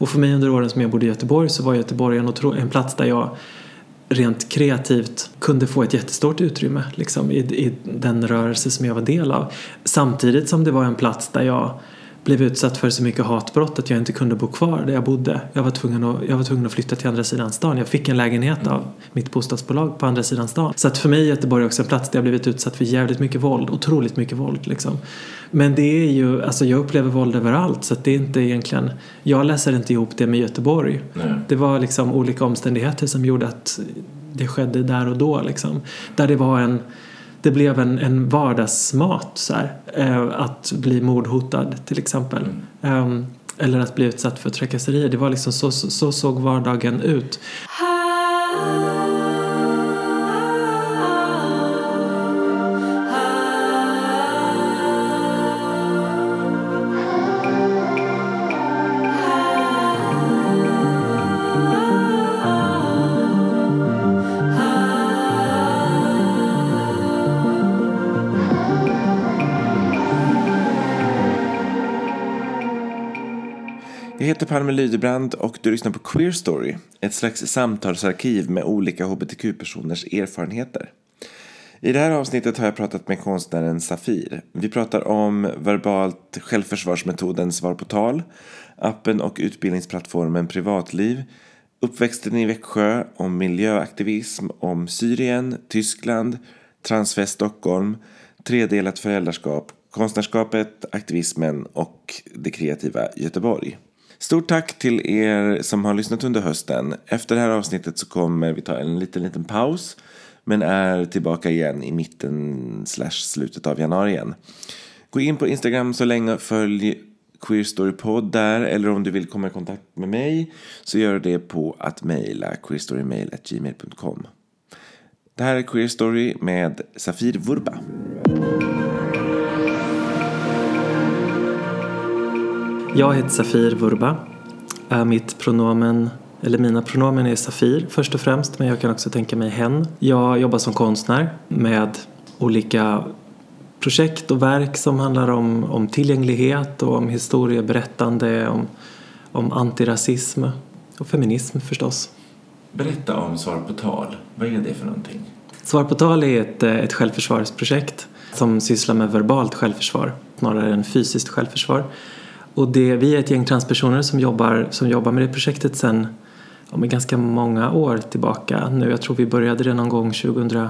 Och för mig under åren som jag bodde i Göteborg så var Göteborg en, en plats där jag rent kreativt kunde få ett jättestort utrymme liksom, i, i den rörelse som jag var del av. Samtidigt som det var en plats där jag blev utsatt för så mycket hatbrott att jag inte kunde bo kvar där jag bodde. Jag var tvungen att, jag var tvungen att flytta till andra sidan stan. Jag fick en lägenhet av mitt bostadsbolag på andra sidan stan. Så att för mig är Göteborg också en plats där jag blivit utsatt för jävligt mycket våld. Otroligt mycket våld liksom. Men det är ju, alltså jag upplever våld överallt så att det är inte egentligen, jag läser inte ihop det med Göteborg. Nej. Det var liksom olika omständigheter som gjorde att det skedde där och då liksom. Där det var en det blev en, en vardagsmat så här, eh, att bli mordhotad till exempel. Mm. Eh, eller att bli utsatt för trakasserier. Det var liksom så, så, så såg vardagen ut. Heter Palme Lydebrand och du lyssnar på Queer Story, ett slags samtalsarkiv med olika hbtq-personers erfarenheter. I det här avsnittet har jag pratat med konstnären Safir. Vi pratar om verbalt självförsvarsmetoden Svar på tal, appen och utbildningsplattformen Privatliv, uppväxten i Växjö, om miljöaktivism, om Syrien, Tyskland, Transfest Stockholm, tredelat föräldraskap, konstnärskapet, aktivismen och det kreativa Göteborg. Stort tack till er som har lyssnat under hösten. Efter det här avsnittet så kommer vi ta en liten, liten paus. Men är tillbaka igen i mitten slash slutet av januari igen. Gå in på Instagram så länge och följ Queer Story Pod där. Eller om du vill komma i kontakt med mig så gör det på att mejla queerstorymail.gmail.com. Det här är Queer Story med Safir Vurba. Jag heter Safir Vurba. Mitt pronomen, eller mina pronomen är Safir först och främst men jag kan också tänka mig hen. Jag jobbar som konstnär med olika projekt och verk som handlar om, om tillgänglighet och om historieberättande, om, om antirasism och feminism förstås. Berätta om Svar på tal. Vad är det för någonting? Svar på tal är ett, ett självförsvarsprojekt som sysslar med verbalt självförsvar snarare än fysiskt självförsvar. Och det, vi är ett gäng transpersoner som jobbar, som jobbar med det projektet sedan ja, ganska många år tillbaka nu. Jag tror vi började det någon gång 2000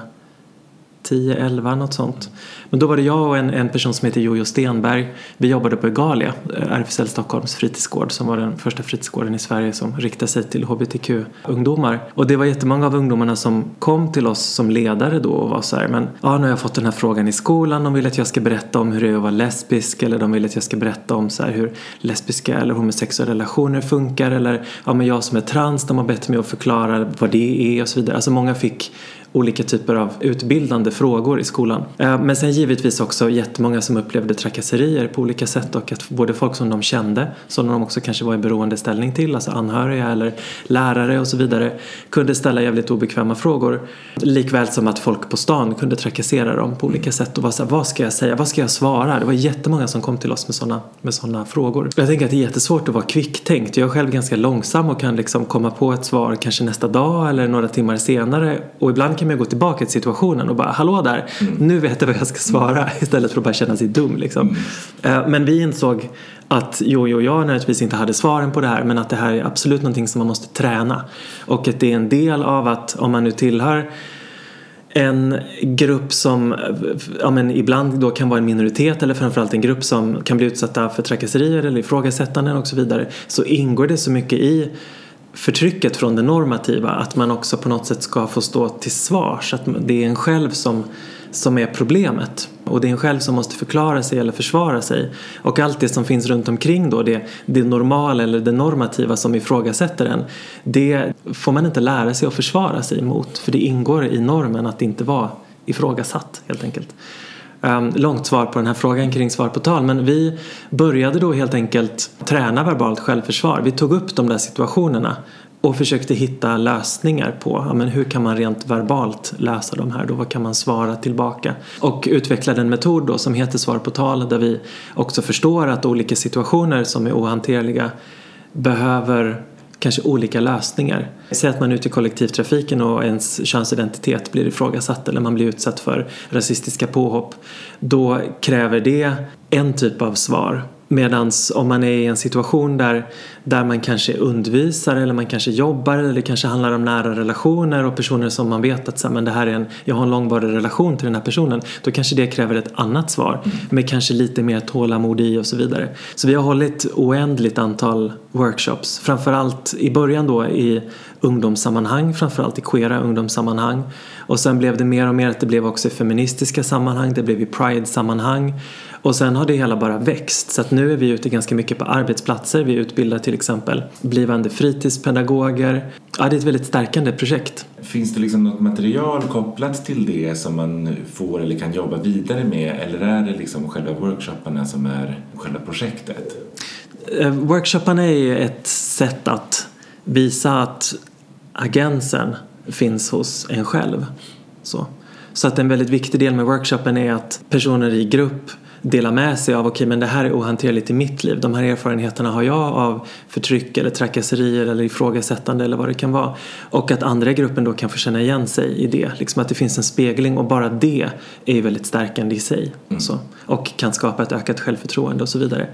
10, 11 något sånt. Men då var det jag och en, en person som heter Jojo Stenberg. Vi jobbade på Egalia, eh, RFSL Stockholms fritidsgård som var den första fritidsgården i Sverige som riktade sig till hbtq-ungdomar. Och det var jättemånga av ungdomarna som kom till oss som ledare då och var så här, men ja, nu har jag fått den här frågan i skolan, de vill att jag ska berätta om hur det är att vara lesbisk eller de vill att jag ska berätta om så här, hur lesbiska eller homosexuella relationer funkar eller ja, men jag som är trans, de har bett mig att förklara vad det är och så vidare. Alltså många fick olika typer av utbildande frågor i skolan. Eh, men sen givetvis också jättemånga som upplevde trakasserier på olika sätt och att både folk som de kände, som de också kanske var i beroendeställning till, alltså anhöriga eller lärare och så vidare, kunde ställa jävligt obekväma frågor. Likväl som att folk på stan kunde trakassera dem på olika sätt och vara såhär, vad ska jag säga, vad ska jag svara? Det var jättemånga som kom till oss med sådana med såna frågor. Jag tänker att det är jättesvårt att vara kvicktänkt. Jag är själv ganska långsam och kan liksom komma på ett svar kanske nästa dag eller några timmar senare och ibland kan man gå tillbaka till situationen och bara hallå där, mm. nu vet jag vad jag ska svara mm. istället för att bara känna sig dum liksom. Mm. Eh, men vi insåg att jo, jo, jag naturligtvis inte hade svaren på det här men att det här är absolut någonting som man måste träna och att det är en del av att om man nu tillhör en grupp som ja, men ibland då kan vara en minoritet eller framförallt en grupp som kan bli utsatta för trakasserier eller ifrågasättanden och så vidare så ingår det så mycket i förtrycket från det normativa att man också på något sätt ska få stå till svars. Att det är en själv som, som är problemet och det är en själv som måste förklara sig eller försvara sig. Och allt det som finns runt omkring då, det, det normala eller det normativa som ifrågasätter en, det får man inte lära sig att försvara sig mot för det ingår i normen att inte vara ifrågasatt helt enkelt. Um, långt svar på den här frågan kring svar på tal men vi började då helt enkelt träna verbalt självförsvar. Vi tog upp de där situationerna och försökte hitta lösningar på ja, men hur kan man rent verbalt lösa de här då, vad kan man svara tillbaka och utvecklade en metod då som heter svar på tal där vi också förstår att olika situationer som är ohanterliga behöver kanske olika lösningar. Säg att man är ute i kollektivtrafiken och ens könsidentitet blir ifrågasatt eller man blir utsatt för rasistiska påhopp. Då kräver det en typ av svar Medan om man är i en situation där, där man kanske undervisar eller man kanske jobbar eller det kanske handlar om nära relationer och personer som man vet att så, men det här är en, jag har en långvarig relation till den här personen. Då kanske det kräver ett annat svar mm. med kanske lite mer tålamod i och så vidare. Så vi har hållit oändligt antal workshops. Framförallt i början då i ungdomssammanhang, framförallt i queera ungdomssammanhang. Och sen blev det mer och mer att det blev också i feministiska sammanhang, det blev i pride-sammanhang. Och sen har det hela bara växt så att nu är vi ute ganska mycket på arbetsplatser. Vi utbildar till exempel blivande fritidspedagoger. Ja, det är ett väldigt stärkande projekt. Finns det liksom något material kopplat till det som man får eller kan jobba vidare med eller är det liksom själva workshopparna som är själva projektet? Eh, workshopparna är ett sätt att visa att agensen finns hos en själv. Så. Så att en väldigt viktig del med workshopen är att personer i grupp dela med sig av okej okay, men det här är ohanterligt i mitt liv. De här erfarenheterna har jag av förtryck eller trakasserier eller ifrågasättande eller vad det kan vara. Och att andra i gruppen då kan få känna igen sig i det. Liksom att det finns en spegling och bara det är ju väldigt stärkande i sig. Mm. Så. Och kan skapa ett ökat självförtroende och så vidare.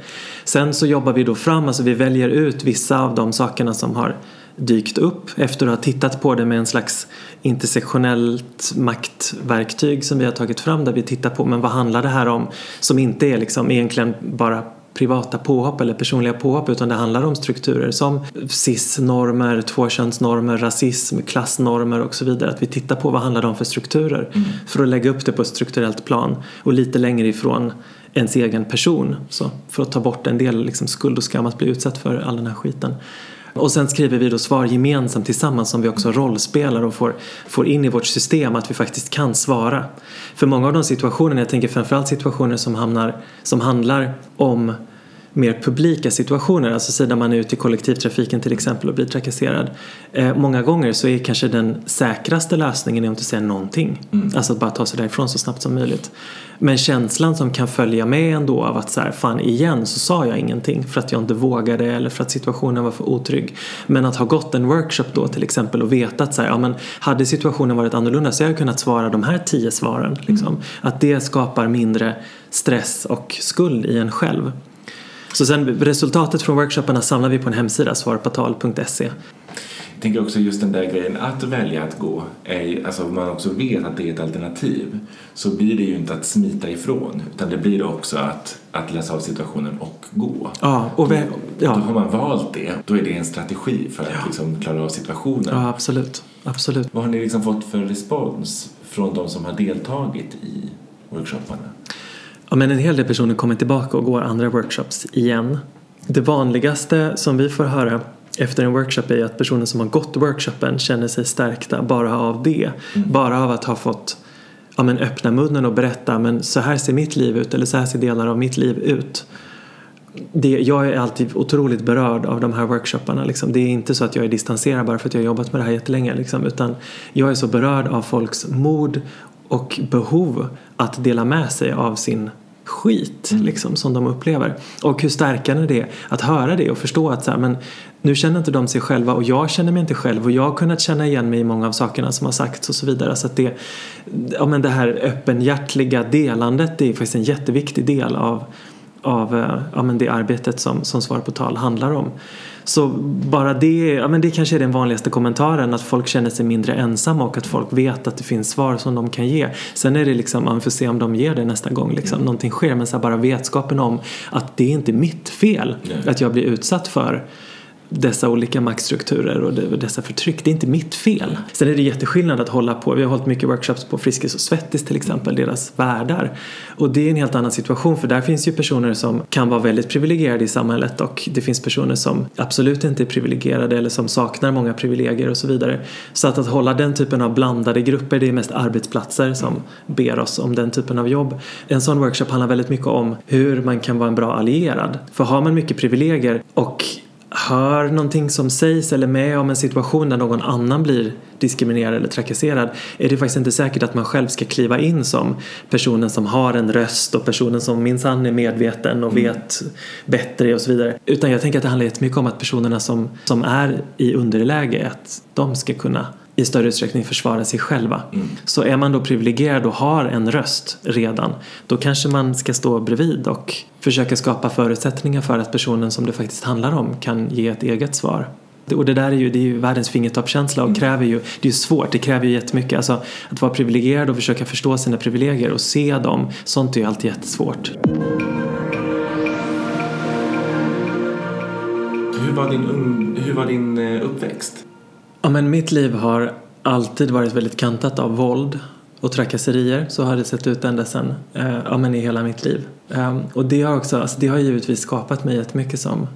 Sen så jobbar vi då fram, alltså vi väljer ut vissa av de sakerna som har dykt upp efter att ha tittat på det med en slags intersektionellt maktverktyg som vi har tagit fram där vi tittar på men vad handlar det här om som inte är liksom egentligen bara privata påhopp eller personliga påhopp utan det handlar om strukturer som cis-normer, tvåkönsnormer, rasism, klassnormer och så vidare. Att vi tittar på vad handlar det om för strukturer mm. för att lägga upp det på ett strukturellt plan och lite längre ifrån ens egen person så, för att ta bort en del liksom, skuld och skam att bli utsatt för all den här skiten. Och sen skriver vi då svar gemensamt tillsammans som vi också rollspelar och får, får in i vårt system att vi faktiskt kan svara. För många av de situationerna, jag tänker framförallt situationer som, hamnar, som handlar om mer publika situationer, alltså där man är ute i kollektivtrafiken till exempel och blir trakasserad. Eh, många gånger så är kanske den säkraste lösningen att inte säga någonting. Mm. Alltså att bara ta sig därifrån så snabbt som möjligt. Men känslan som kan följa med ändå av att så här, fan igen så sa jag ingenting för att jag inte vågade eller för att situationen var för otrygg. Men att ha gått en workshop då till exempel och veta att så här, ja, men hade situationen varit annorlunda så hade jag kunnat svara de här tio svaren. Liksom. Mm. Att det skapar mindre stress och skuld i en själv. Så sen resultatet från workshopparna samlar vi på en hemsida, svarpatal.se. Jag tänker också just den där grejen att välja att gå, är, alltså om man också vet att det är ett alternativ så blir det ju inte att smita ifrån utan det blir också att, att läsa av situationen och gå. Ja, och vi, ja. Då har man valt det, då är det en strategi för att ja. liksom klara av situationen. Ja, absolut. absolut. Vad har ni liksom fått för respons från de som har deltagit i workshopparna? Men en hel del personer kommer tillbaka och går andra workshops igen. Det vanligaste som vi får höra efter en workshop är att personer som har gått workshopen känner sig stärkta bara av det. Mm. Bara av att ha fått ja, men öppna munnen och berätta men så här ser mitt liv ut eller så här ser delar av mitt liv ut. Det, jag är alltid otroligt berörd av de här workshopparna. Liksom. Det är inte så att jag är distanserad bara för att jag har jobbat med det här jättelänge. Liksom, utan jag är så berörd av folks mod och behov att dela med sig av sin skit mm. liksom, som de upplever. Och hur stärkande det är att höra det och förstå att så här, men nu känner inte de sig själva och jag känner mig inte själv och jag har kunnat känna igen mig i många av sakerna som har sagts och så vidare. Så att det, ja, men det här öppenhjärtliga delandet det är faktiskt en jätteviktig del av, av eh, ja, men det arbetet som, som Svar på tal handlar om. Så bara det, ja men det kanske är den vanligaste kommentaren att folk känner sig mindre ensamma och att folk vet att det finns svar som de kan ge. Sen är det liksom, man får se om de ger det nästa gång liksom, mm. någonting sker men så bara vetskapen om att det är inte mitt fel Nej. att jag blir utsatt för dessa olika maktstrukturer och dessa förtryck. Det är inte mitt fel. Sen är det jätteskillnad att hålla på, vi har hållit mycket workshops på Friskis och Svettis till exempel, deras världar. Och det är en helt annan situation för där finns ju personer som kan vara väldigt privilegierade i samhället och det finns personer som absolut inte är privilegierade eller som saknar många privilegier och så vidare. Så att, att hålla den typen av blandade grupper, det är mest arbetsplatser som ber oss om den typen av jobb. En sån workshop handlar väldigt mycket om hur man kan vara en bra allierad. För har man mycket privilegier och hör någonting som sägs eller med om en situation där någon annan blir diskriminerad eller trakasserad är det faktiskt inte säkert att man själv ska kliva in som personen som har en röst och personen som minsann är medveten och mm. vet bättre och så vidare. Utan jag tänker att det handlar jättemycket om att personerna som, som är i underläge, att de ska kunna i större utsträckning försvara sig själva. Mm. Så är man då privilegierad och har en röst redan då kanske man ska stå bredvid och försöka skapa förutsättningar för att personen som det faktiskt handlar om kan ge ett eget svar. Och det där är ju, det är ju världens fingertoppskänsla och mm. kräver ju, det är ju svårt, det kräver ju jättemycket. Alltså att vara privilegierad och försöka förstå sina privilegier och se dem, sånt är ju alltid jättesvårt. Hur var din, hur var din eh, uppväxt? Ja, men mitt liv har alltid varit väldigt kantat av våld och trakasserier. Så har det sett ut ända sedan, eh, ja, men i hela mitt liv. Um, och det har också, alltså det har givetvis skapat mig jättemycket som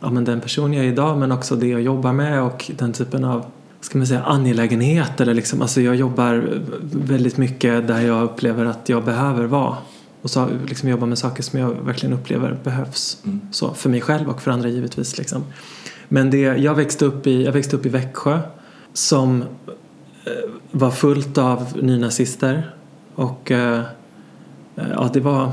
ja, men den person jag är idag men också det jag jobbar med och den typen av ska man säga, angelägenhet. Eller liksom, alltså jag jobbar väldigt mycket där jag upplever att jag behöver vara. Och så liksom jobba med saker som jag verkligen upplever behövs. Mm. Så, för mig själv och för andra givetvis. Liksom. Men det, jag, växte upp i, jag växte upp i Växjö som eh, var fullt av nynazister. Och eh, ja, det var,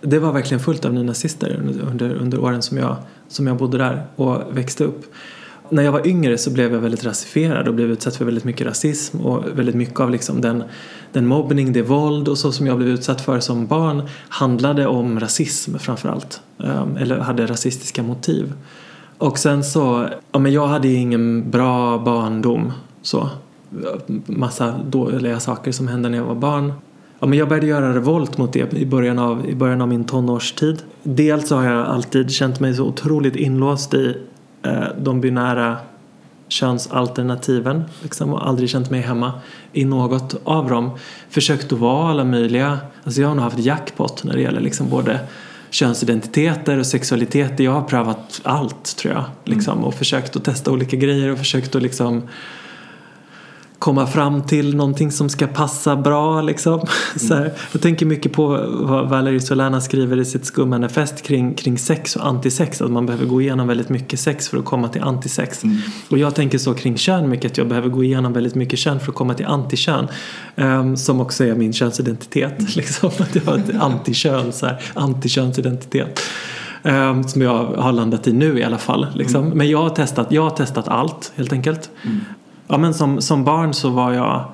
det var verkligen fullt av nynazister under, under åren som jag, som jag bodde där och växte upp. När jag var yngre så blev jag väldigt rasifierad och blev utsatt för väldigt mycket rasism och väldigt mycket av liksom den, den mobbning, det våld och så som jag blev utsatt för som barn handlade om rasism framförallt. Eh, eller hade rasistiska motiv. Och sen så, ja men jag hade ju ingen bra barndom så. Massa dåliga saker som hände när jag var barn. Ja, men jag började göra revolt mot det i början, av, i början av min tonårstid. Dels så har jag alltid känt mig så otroligt inlåst i eh, de binära könsalternativen liksom, och aldrig känt mig hemma i något av dem. Försökt att vara alla möjliga, alltså jag har nog haft jackpot när det gäller liksom både könsidentiteter och sexualiteter. Jag har prövat allt tror jag. Liksom, mm. Och försökt att testa olika grejer och försökt att liksom komma fram till någonting som ska passa bra liksom. Mm. Så här, jag tänker mycket på vad Valerie Solana skriver i sitt skummanifest kring, kring sex och antisex. Att man behöver gå igenom väldigt mycket sex för att komma till antisex. Mm. Och jag tänker så kring kön mycket att jag behöver gå igenom väldigt mycket kön för att komma till antikön. Um, som också är min könsidentitet. Mm. Liksom, att jag har ett antikön, så här, antikönsidentitet. Um, som jag har landat i nu i alla fall. Liksom. Mm. Men jag har, testat, jag har testat allt helt enkelt. Ja men som, som barn så var jag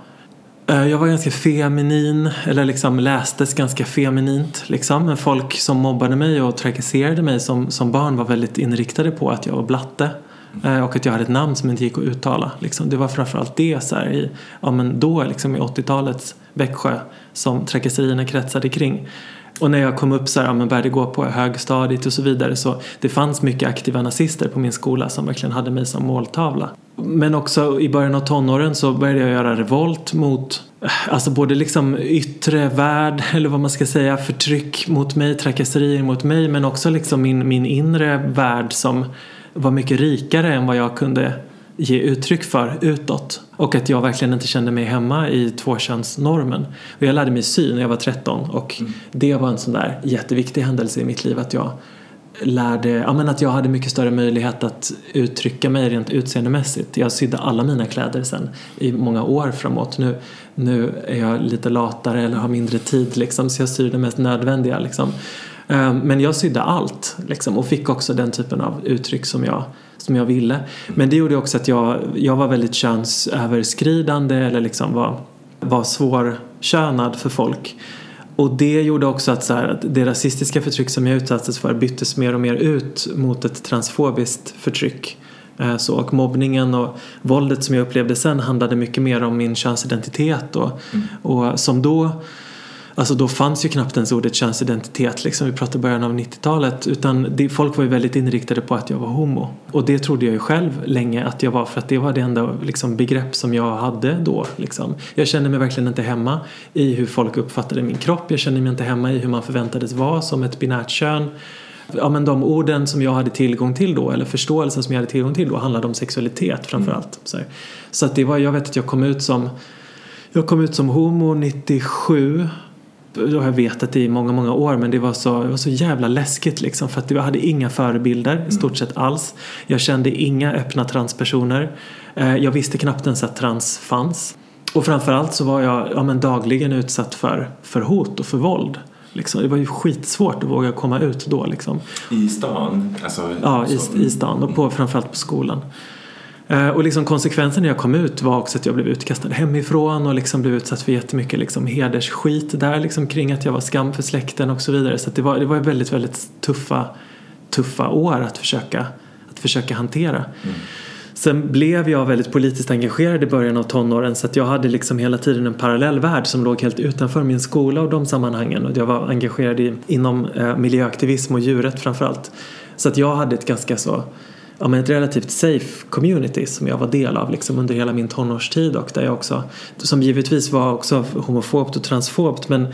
eh, jag var ganska feminin, eller liksom lästes ganska feminint. Liksom. Men folk som mobbade mig och trakasserade mig som, som barn var väldigt inriktade på att jag var blatte. Eh, och att jag hade ett namn som inte gick att uttala. Liksom. Det var framförallt det så här, i, ja, men då liksom, i 80-talets Växjö som trakasserierna kretsade kring. Och när jag kom upp så här, ja, men började gå på högstadiet och så vidare så det fanns mycket aktiva nazister på min skola som verkligen hade mig som måltavla. Men också i början av tonåren så började jag göra revolt mot eh, Alltså både liksom yttre värld, eller vad man ska säga, förtryck mot mig, trakasserier mot mig men också liksom min, min inre värld som var mycket rikare än vad jag kunde ge uttryck för utåt. Och att jag verkligen inte kände mig hemma i tvåkönsnormen. Och jag lärde mig sy när jag var 13 och mm. det var en sån där jätteviktig händelse i mitt liv att jag lärde, ja men att jag hade mycket större möjlighet att uttrycka mig rent utseendemässigt. Jag sydde alla mina kläder sen i många år framåt. Nu, nu är jag lite latare eller har mindre tid liksom så jag syr det mest nödvändiga liksom. Ehm, men jag sydde allt liksom, och fick också den typen av uttryck som jag, som jag ville. Men det gjorde också att jag, jag var väldigt könsöverskridande eller liksom var, var svårkönad för folk. Och det gjorde också att, så här, att det rasistiska förtryck som jag utsattes för byttes mer och mer ut mot ett transfobiskt förtryck. Ehm, så, och mobbningen och våldet som jag upplevde sen handlade mycket mer om min könsidentitet och, mm. och som då Alltså då fanns ju knappt ens ordet könsidentitet liksom. Vi pratar början av 90-talet. Utan det, folk var ju väldigt inriktade på att jag var homo. Och det trodde jag ju själv länge att jag var för att det var det enda liksom, begrepp som jag hade då. Liksom. Jag kände mig verkligen inte hemma i hur folk uppfattade min kropp. Jag kände mig inte hemma i hur man förväntades vara som ett binärt kön. Ja men de orden som jag hade tillgång till då eller förståelsen som jag hade tillgång till då handlade om sexualitet framförallt. Mm. Så, så att det var, jag vet att jag kom ut som jag kom ut som homo 97 har jag vetat det i många, många år men det var så, det var så jävla läskigt liksom för att jag hade inga förebilder i stort sett alls. Jag kände inga öppna transpersoner. Eh, jag visste knappt ens att trans fanns. Och framförallt så var jag ja, men dagligen utsatt för, för hot och för våld. Liksom. Det var ju skitsvårt att våga komma ut då. Liksom. I stan? Alltså, ja, i, i stan och på, framförallt på skolan. Eh, och liksom konsekvensen när jag kom ut var också att jag blev utkastad hemifrån och liksom blev utsatt för jättemycket liksom hedersskit där liksom kring att jag var skam för släkten och så vidare. Så det var, det var väldigt, väldigt tuffa, tuffa år att försöka, att försöka hantera. Mm. Sen blev jag väldigt politiskt engagerad i början av tonåren så att jag hade liksom hela tiden en parallell värld som låg helt utanför min skola och de sammanhangen. Och jag var engagerad i, inom eh, miljöaktivism och djuret framförallt. Så att jag hade ett ganska så ja, men ett relativt safe community som jag var del av liksom under hela min tonårstid och där jag också, som givetvis var också homofobt och transfobt men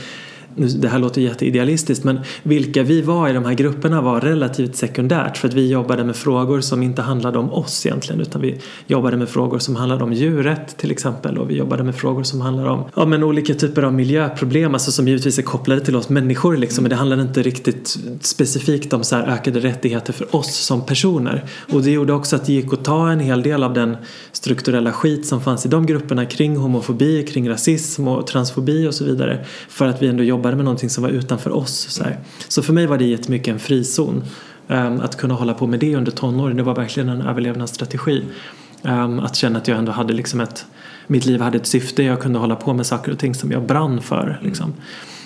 det här låter jätteidealistiskt men vilka vi var i de här grupperna var relativt sekundärt för att vi jobbade med frågor som inte handlade om oss egentligen utan vi jobbade med frågor som handlade om djurrätt till exempel och vi jobbade med frågor som handlar om ja, men olika typer av miljöproblem alltså som givetvis är kopplade till oss människor liksom men det handlade inte riktigt specifikt om så här ökade rättigheter för oss som personer. Och det gjorde också att det gick att ta en hel del av den strukturella skit som fanns i de grupperna kring homofobi, kring rasism och transfobi och så vidare för att vi ändå jobbade jobbade med någonting som var utanför oss. Så, här. så för mig var det jättemycket en frizon. Um, att kunna hålla på med det under tonåren, det var verkligen en överlevnadsstrategi. Um, att känna att jag ändå hade liksom ett, mitt liv hade ett syfte, jag kunde hålla på med saker och ting som jag brann för. Liksom.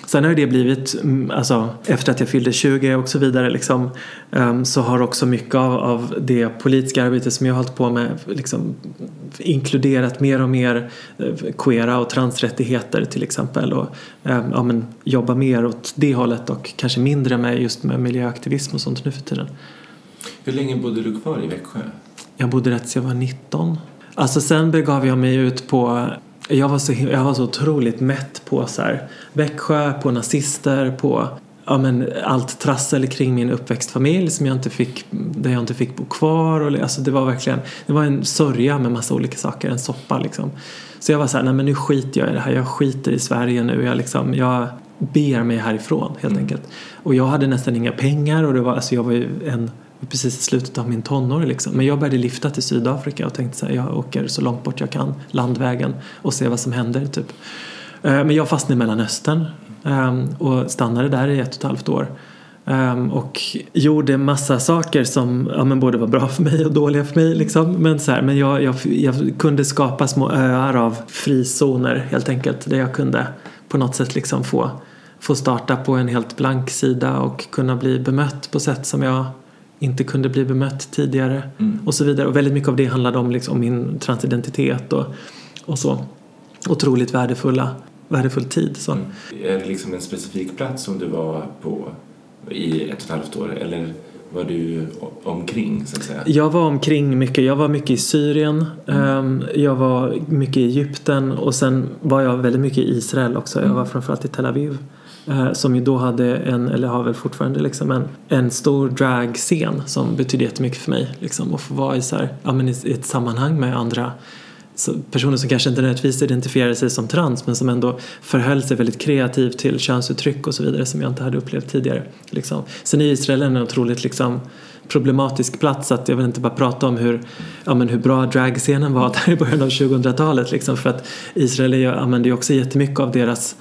Sen har det blivit, mm, alltså efter att jag fyllde 20 och så vidare liksom, um, så har också mycket av, av det politiska arbetet som jag har hållit på med liksom, inkluderat mer och mer uh, queera och transrättigheter till exempel och um, ja, men, jobba mer åt det hållet och kanske mindre med just med miljöaktivism och sånt nu för tiden. Hur länge bodde du kvar i Växjö? Jag bodde rätt så jag var 19. Alltså sen begav jag mig ut på jag var så, jag var så otroligt mätt på så här, Växjö, på nazister, på ja, men, allt trassel kring min uppväxtfamilj som jag inte fick, där jag inte fick bo kvar. Och, alltså, det var verkligen det var en sörja med massa olika saker, en soppa liksom. Så jag var så här, nej men nu skiter jag i det här, jag skiter i Sverige nu, jag, liksom, jag ber mig härifrån helt mm. enkelt. Och jag hade nästan inga pengar och det var, alltså, jag var ju en precis i slutet av min tonår liksom. Men jag började lyfta till Sydafrika och tänkte så här, jag åker så långt bort jag kan, landvägen och ser vad som händer typ. Eh, men jag fastnade i Mellanöstern ehm, och stannade där i ett och ett halvt år. Ehm, och gjorde massa saker som ja, men både var bra för mig och dåliga för mig. Liksom. Men, så här, men jag, jag, jag, kunde skapa små öar av frizoner helt enkelt. Där jag kunde på något sätt liksom få, få starta på en helt blank sida och kunna bli bemött på sätt som jag inte kunde bli bemött tidigare mm. och så vidare. Och väldigt mycket av det handlade om liksom min transidentitet och, och så. Otroligt värdefulla, värdefull tid. Så. Mm. Är det liksom en specifik plats som du var på i ett och ett halvt år eller var du omkring så att säga? Jag var omkring mycket. Jag var mycket i Syrien. Mm. Ehm, jag var mycket i Egypten och sen var jag väldigt mycket i Israel också. Jag mm. var framförallt i Tel Aviv. Eh, som ju då hade en, eller har väl fortfarande liksom en, en stor dragscen som betydde jättemycket för mig. Liksom, att få vara i, så här, ja, men i, i ett sammanhang med andra personer som kanske inte nödvändigtvis identifierade sig som trans men som ändå förhöll sig väldigt kreativt till könsuttryck och så vidare som jag inte hade upplevt tidigare. Liksom. Sen är Israel en otroligt liksom, problematisk plats att jag vill inte bara prata om hur, ja, men hur bra dragscenen var där i början av 2000-talet liksom, för att Israel använder ju också jättemycket av deras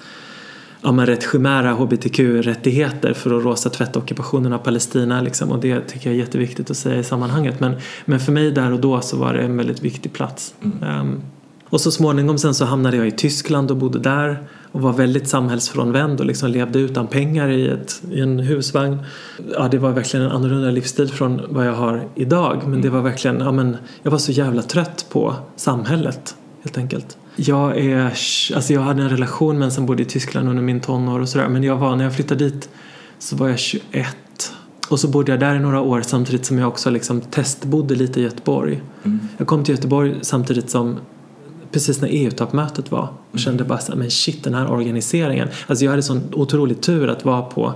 ja, men rätt chimära hbtq-rättigheter för att rosa tvätta ockupationen av Palestina liksom, och det tycker jag är jätteviktigt att säga i sammanhanget men, men för mig där och då så var det en väldigt viktig plats. Mm. Um, och så småningom sen så hamnade jag i Tyskland och bodde där och var väldigt samhällsfrånvänd och liksom levde utan pengar i, ett, i en husvagn. Ja, det var verkligen en annorlunda livsstil från vad jag har idag men det var verkligen, ja men jag var så jävla trött på samhället helt enkelt. Jag är, alltså jag hade en relation med en som bodde i Tyskland under min tonår och sådär men jag var, när jag flyttade dit så var jag 21 och så bodde jag där i några år samtidigt som jag också liksom testbodde lite i Göteborg. Mm. Jag kom till Göteborg samtidigt som precis när EU-toppmötet var och mm. kände bara så men shit den här organiseringen. Alltså jag hade sån otrolig tur att vara på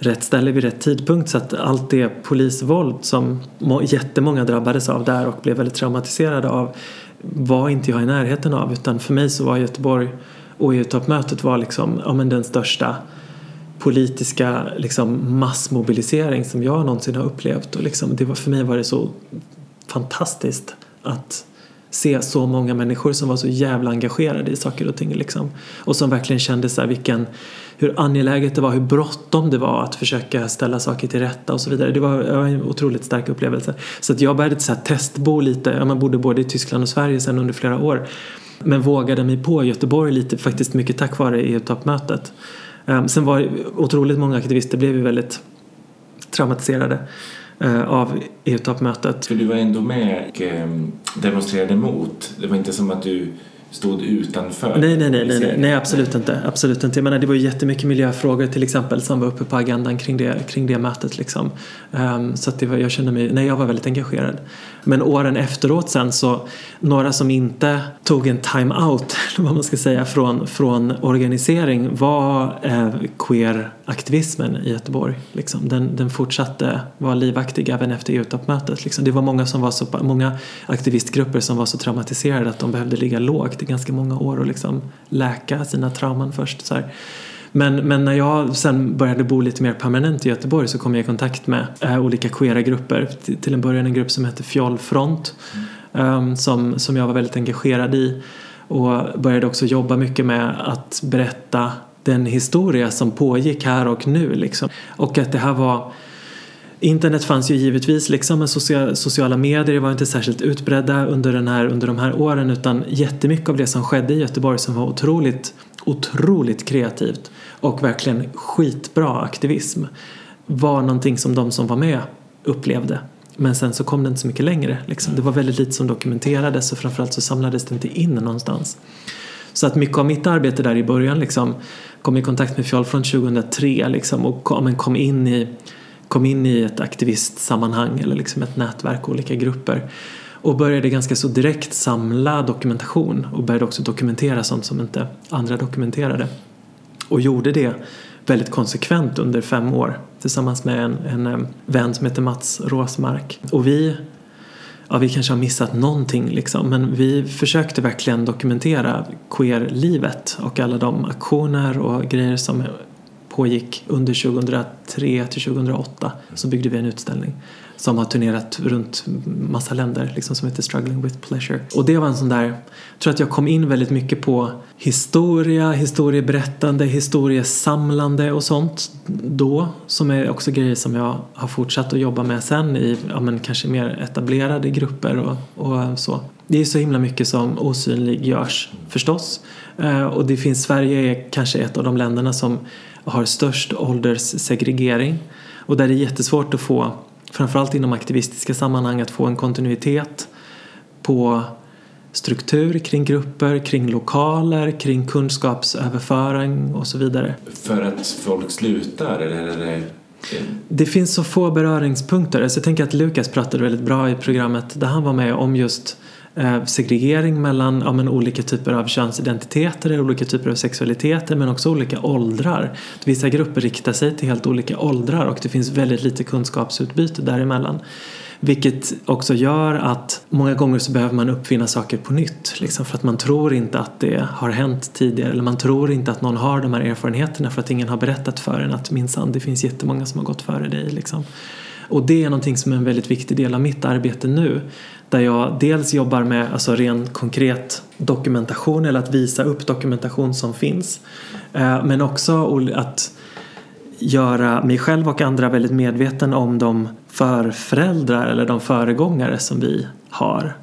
rätt ställe vid rätt tidpunkt så att allt det polisvåld som jättemånga drabbades av där och blev väldigt traumatiserade av var inte jag i närheten av utan för mig så var Göteborg Och EU-toppmötet var liksom, ja, men den största politiska liksom, massmobilisering som jag någonsin har upplevt. Och liksom, det var, för mig var det så fantastiskt att se så många människor som var så jävla engagerade i saker och ting. Liksom. Och som verkligen kände så här, vilken, hur angeläget det var, hur bråttom det var att försöka ställa saker till rätta och så vidare. Det var, en otroligt stark upplevelse. Så att jag började så här, testbo lite, man bodde både i Tyskland och Sverige sen under flera år. Men vågade mig på Göteborg lite, faktiskt mycket tack vare EU-toppmötet. Ehm, sen var otroligt många aktivister blev ju väldigt traumatiserade eh, av EU-toppmötet. För du var ändå med och ehm, demonstrerade mot, Det var inte som att du stod utanför? Nej, nej, nej, nej, nej, absolut inte. Absolut inte. Jag menar, det var ju jättemycket miljöfrågor till exempel som var uppe på agendan kring det, kring det mötet. Liksom. Um, så det var, jag kände mig, nej, jag var väldigt engagerad. Men åren efteråt sen så, några som inte tog en time-out, vad man ska säga, från, från organisering var eh, queer-aktivismen i Göteborg. Liksom. Den, den fortsatte vara livaktig även efter EU-toppmötet. Liksom. Det var många, som var så, många aktivistgrupper som var så traumatiserade att de behövde ligga lågt i ganska många år och liksom läka sina trauman först. Så här. Men, men när jag sen började bo lite mer permanent i Göteborg så kom jag i kontakt med äh, olika queera grupper. Till, till en början en grupp som hette Fjollfront mm. Ehm, um, som, som jag var väldigt engagerad i och började också jobba mycket med att berätta den historia som pågick här och nu liksom. Och att det här var Internet fanns ju givetvis liksom men sociala medier var inte särskilt utbredda under, den här, under de här åren utan jättemycket av det som skedde i Göteborg som var otroligt, otroligt kreativt och verkligen skitbra aktivism var någonting som de som var med upplevde. Men sen så kom det inte så mycket längre. Liksom. Det var väldigt lite som dokumenterades och framförallt så samlades det inte in någonstans. Så att mycket av mitt arbete där i början liksom, kom i kontakt med Fjollfront 2003 liksom, och kom, kom, in i, kom in i ett aktivistsammanhang eller liksom ett nätverk, olika grupper och började ganska så direkt samla dokumentation och började också dokumentera sånt som inte andra dokumenterade och gjorde det väldigt konsekvent under fem år tillsammans med en, en, eh, vän som heter Mats Råsmark. Och vi, ja vi kanske har missat någonting liksom, men vi försökte verkligen dokumentera queer-livet och alla de aktioner och grejer som pågick under 2003 till 2008 så byggde vi en utställning som har turnerat runt massa länder liksom som heter Struggling with Pleasure. Och det var en sån där, jag tror att jag kom in väldigt mycket på historia, historieberättande, historiesamlande och sånt då som är också grejer som jag har fortsatt att jobba med sen i ja, men kanske mer etablerade grupper och, och så. Det är så himla mycket som osynliggörs förstås. Eh, och det finns, Sverige är kanske ett av de länderna som har störst ålderssegregering och där det är jättesvårt att få framförallt inom aktivistiska sammanhang att få en kontinuitet på struktur kring grupper, kring lokaler, kring kunskapsöverföring och så vidare. För att folk slutar eller det finns så få beröringspunkter. Alltså jag tänker att Lukas pratade väldigt bra i programmet där han var med om just Eh, segregering mellan ja, men olika typer av könsidentiteter, olika typer av sexualiteter men också olika åldrar. Vissa grupper riktar sig till helt olika åldrar och det finns väldigt lite kunskapsutbyte däremellan. Vilket också gör att många gånger så behöver man uppfinna saker på nytt. Liksom, för att man tror inte att det har hänt tidigare. Eller man tror inte att någon har de här erfarenheterna för att ingen har berättat för en att minsann det finns jättemånga som har gått före dig. Liksom. Och det är någonting som är en väldigt viktig del av mitt arbete nu. Där jag dels jobbar med alltså ren konkret dokumentation eller att visa upp dokumentation som finns. Eh, men också att göra mig själv och andra väldigt medveten om de förföräldrar eller de föregångare som vi har.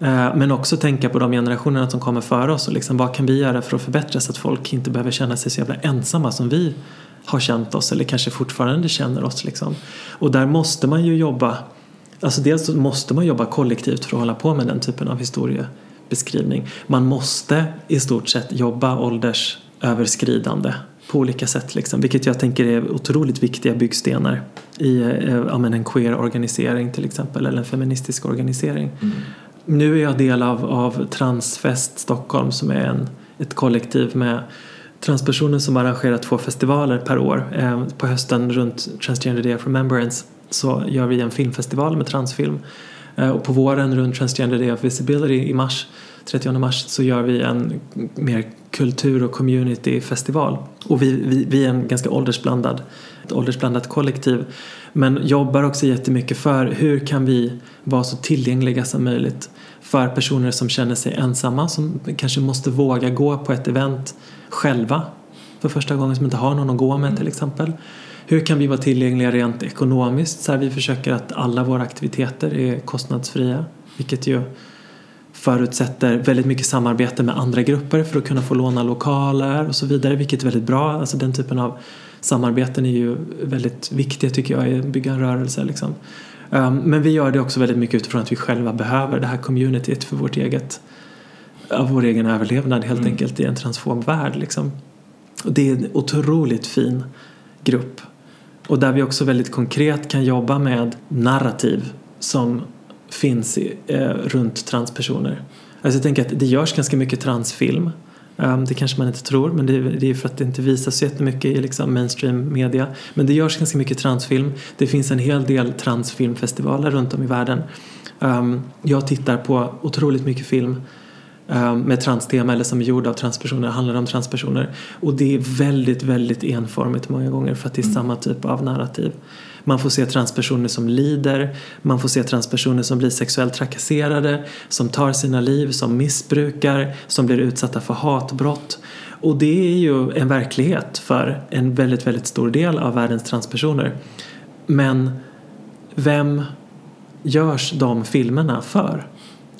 Eh, men också tänka på de generationerna som kommer före oss och liksom vad kan vi göra för att förbättra så att folk inte behöver känna sig så jävla ensamma som vi har känt oss eller kanske fortfarande känner oss. Liksom. Och där måste man ju jobba Alltså dels måste man jobba kollektivt för att hålla på med den typen av historiebeskrivning. Man måste i stort sett jobba åldersöverskridande på olika sätt liksom, vilket jag tänker är otroligt viktiga byggstenar i eh, ja, en queer-organisering till exempel eller en feministisk organisering. Mm. Nu är jag del av, av Transfest Stockholm som är en, ett kollektiv med transpersoner som arrangerar två festivaler per år. Eh, på hösten runt Transgender Day of Remembrance så gör vi en filmfestival med transfilm Eh, och på våren runt Transgender Day of Visibility i mars 30 mars så gör vi en mer kultur och communityfestival. Och vi, vi, vi är en ganska åldersblandad, ett åldersblandat kollektiv. Men jobbar också jättemycket för hur kan vi vara så tillgängliga som möjligt för personer som känner sig ensamma, som kanske måste våga gå på ett event själva för första gången, som inte har någon att gå med till exempel. Hur kan vi vara tillgängliga rent ekonomiskt? Så här, vi försöker att alla våra aktiviteter är kostnadsfria, vilket ju förutsätter väldigt mycket samarbete med andra grupper för att kunna få låna lokaler och så vidare, vilket är väldigt bra. Alltså den typen av samarbeten är ju väldigt viktiga tycker jag i att bygga en rörelse. Liksom. Um, men vi gör det också väldigt mycket utifrån att vi själva behöver det här communityt för vårt eget, av vår egen överlevnad helt mm. enkelt i en transform värld. Liksom. Och det är en otroligt fin grupp. Och där vi också väldigt konkret kan jobba med narrativ som finns i, eh, runt transpersoner. Alltså jag tänker att det görs ganska mycket transfilm. Um, det kanske man inte tror men det, det är för att det inte visas så jättemycket i liksom mainstream media. Men det görs ganska mycket transfilm. Det finns en hel del transfilmfestivaler runt om i världen. Um, jag tittar på otroligt mycket film med transtema eller som är gjord av transpersoner, handlar om transpersoner. Och det är väldigt, väldigt enformigt många gånger för att det är mm. samma typ av narrativ. Man får se transpersoner som lider, man får se transpersoner som blir sexuellt trakasserade, som tar sina liv, som missbrukar, som blir utsatta för hatbrott. Och det är ju en verklighet för en väldigt, väldigt stor del av världens transpersoner. Men vem görs de filmerna för?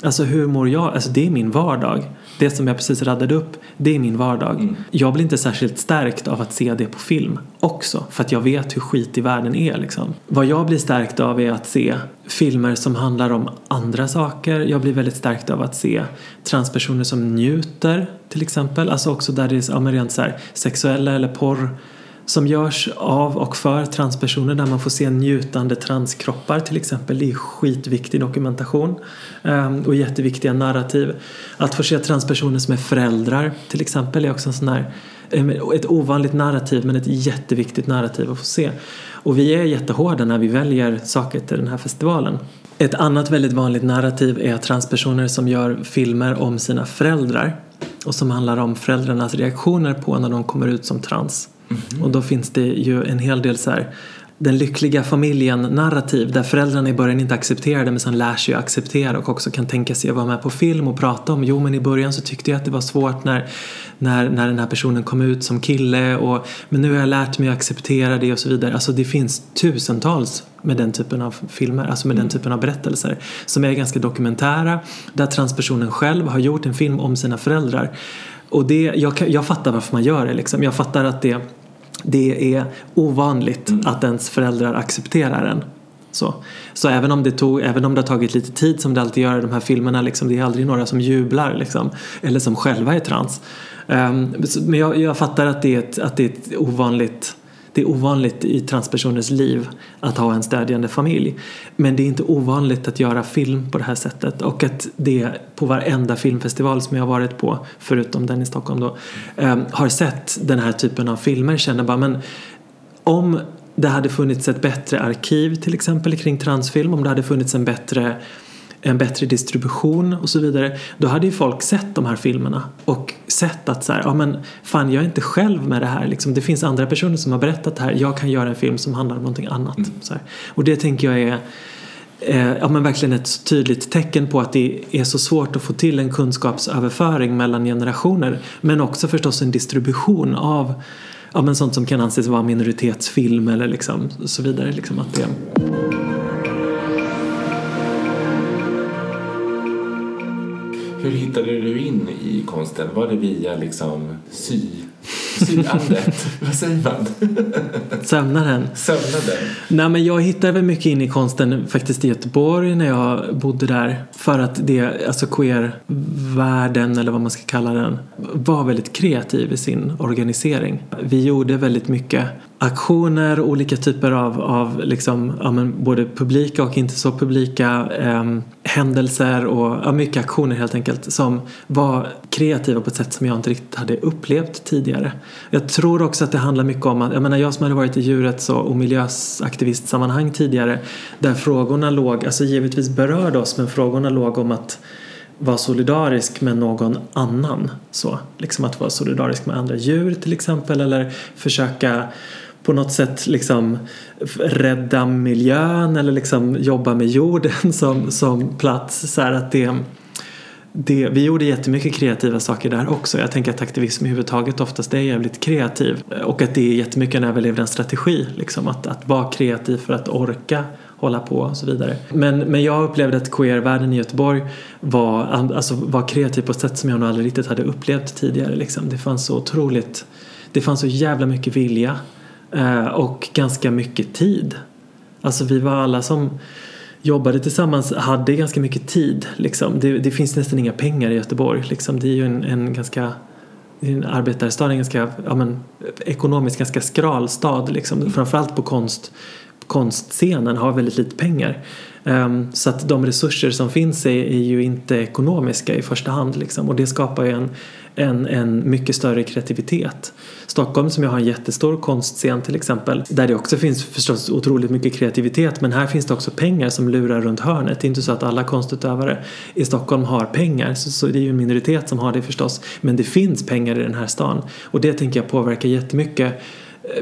Alltså hur mår jag? Alltså det är min vardag. Det som jag precis raddade upp, det är min vardag. Mm. Jag blir inte särskilt stärkt av att se det på film också. För att jag vet hur skit i världen är liksom. Vad jag blir stärkt av är att se filmer som handlar om andra saker. Jag blir väldigt stärkt av att se transpersoner som njuter till exempel. Alltså också där det är ja, rent så här, sexuella eller porr som görs av och för transpersoner där man får se njutande transkroppar till exempel. Det är skitviktig dokumentation ehm, och jätteviktiga narrativ. Att få se transpersoner som är föräldrar till exempel är också en sån här ehm, ett ovanligt narrativ men ett jätteviktigt narrativ att få se. Och vi är jättehårda när vi väljer saker till den här festivalen. Ett annat väldigt vanligt narrativ är transpersoner som gör filmer om sina föräldrar och som handlar om föräldrarnas reaktioner på när de kommer ut som trans. Mm. Och då finns det ju en hel del så här den lyckliga familjen narrativ där föräldrarna i början inte accepterar det men sen lär sig att acceptera och också kan tänka sig att vara med på film och prata om jo men i början så tyckte jag att det var svårt när, när, när den här personen kom ut som kille och men nu har jag lärt mig att acceptera det och så vidare. Alltså det finns tusentals med den typen av filmer, alltså med mm. den typen av berättelser som är ganska dokumentära där transpersonen själv har gjort en film om sina föräldrar och det, jag, jag fattar varför man gör det liksom. Jag fattar att det, det är ovanligt mm. att ens föräldrar accepterar en. Så, så även, om det tog, även om det har tagit lite tid som det alltid gör i de här filmerna, liksom, det är aldrig några som jublar liksom, eller som själva är trans. Um, men jag, jag, fattar att det är ett, att det är ett ovanligt det är ovanligt i transpersoners liv att ha en stödjande familj. Men det är inte ovanligt att göra film på det här sättet och att det på varenda filmfestival som jag har varit på, förutom den i Stockholm då, eh, har sett den här typen av filmer känner bara men om det hade funnits ett bättre arkiv till exempel kring transfilm, om det hade funnits en bättre en bättre distribution och så vidare då hade ju folk sett de här filmerna och sett att så här, ja men fan jag är inte själv med det här liksom. det finns andra personer som har berättat det här jag kan göra en film som handlar om någonting annat mm. och det tänker jag är eh, ja, men verkligen ett tydligt tecken på att det är så svårt att få till en kunskapsöverföring mellan generationer men också förstås en distribution av ja, men sånt som kan anses vara minoritetsfilm eller liksom, så vidare. Liksom att det, Hur hittade du in i konsten? Var det via liksom sy, syandet? Vad säger man? Sömnaden. Sömnaden. Nej men jag hittade väl mycket in i konsten faktiskt i Göteborg när jag bodde där. För att det, alltså queer-världen eller vad man ska kalla den, var väldigt kreativ i sin organisering. Vi gjorde väldigt mycket aktioner, olika typer av, av liksom, ja, men både publika och inte så publika eh, händelser och ja, mycket aktioner helt enkelt som var kreativa på ett sätt som jag inte riktigt hade upplevt tidigare. Jag tror också att det handlar mycket om att, jag menar jag som hade varit i djurrätts och miljöaktivistsammanhang tidigare där frågorna låg, alltså givetvis berörde oss men frågorna låg om att vara solidarisk med någon annan. Så, liksom att vara solidarisk med andra djur till exempel eller försöka på något sätt liksom rädda miljön eller liksom jobba med jorden som, som plats. Så att det, det, vi gjorde jättemycket kreativa saker där också. Jag tänker att aktivism överhuvudtaget oftast är jävligt kreativ och att det är jättemycket en överlevnadsstrategi. Liksom, att, att vara kreativ för att orka hålla på och så vidare. Men, men jag upplevde att queervärlden i Göteborg var, alltså, var kreativ på ett sätt som jag nog aldrig riktigt hade upplevt tidigare. Liksom. Det fanns så otroligt, det fanns så jävla mycket vilja och ganska mycket tid. Alltså vi var alla som jobbade tillsammans hade ganska mycket tid. Liksom. Det, det finns nästan inga pengar i Göteborg. Liksom. Det är ju en, en ganska en arbetarstad, en ganska ja, men, ekonomiskt ganska skral stad. Liksom. Framförallt på konst, konstscenen har väldigt lite pengar. Um, så att de resurser som finns är, är, ju inte ekonomiska i första hand liksom. och det skapar ju en, en, en mycket större kreativitet. Stockholm som jag har en jättestor konstscen till exempel där det också finns förstås otroligt mycket kreativitet men här finns det också pengar som lurar runt hörnet. Det är inte så att alla konstutövare i Stockholm har pengar så, så det är ju en minoritet som har det förstås men det finns pengar i den här stan och det tänker jag påverkar jättemycket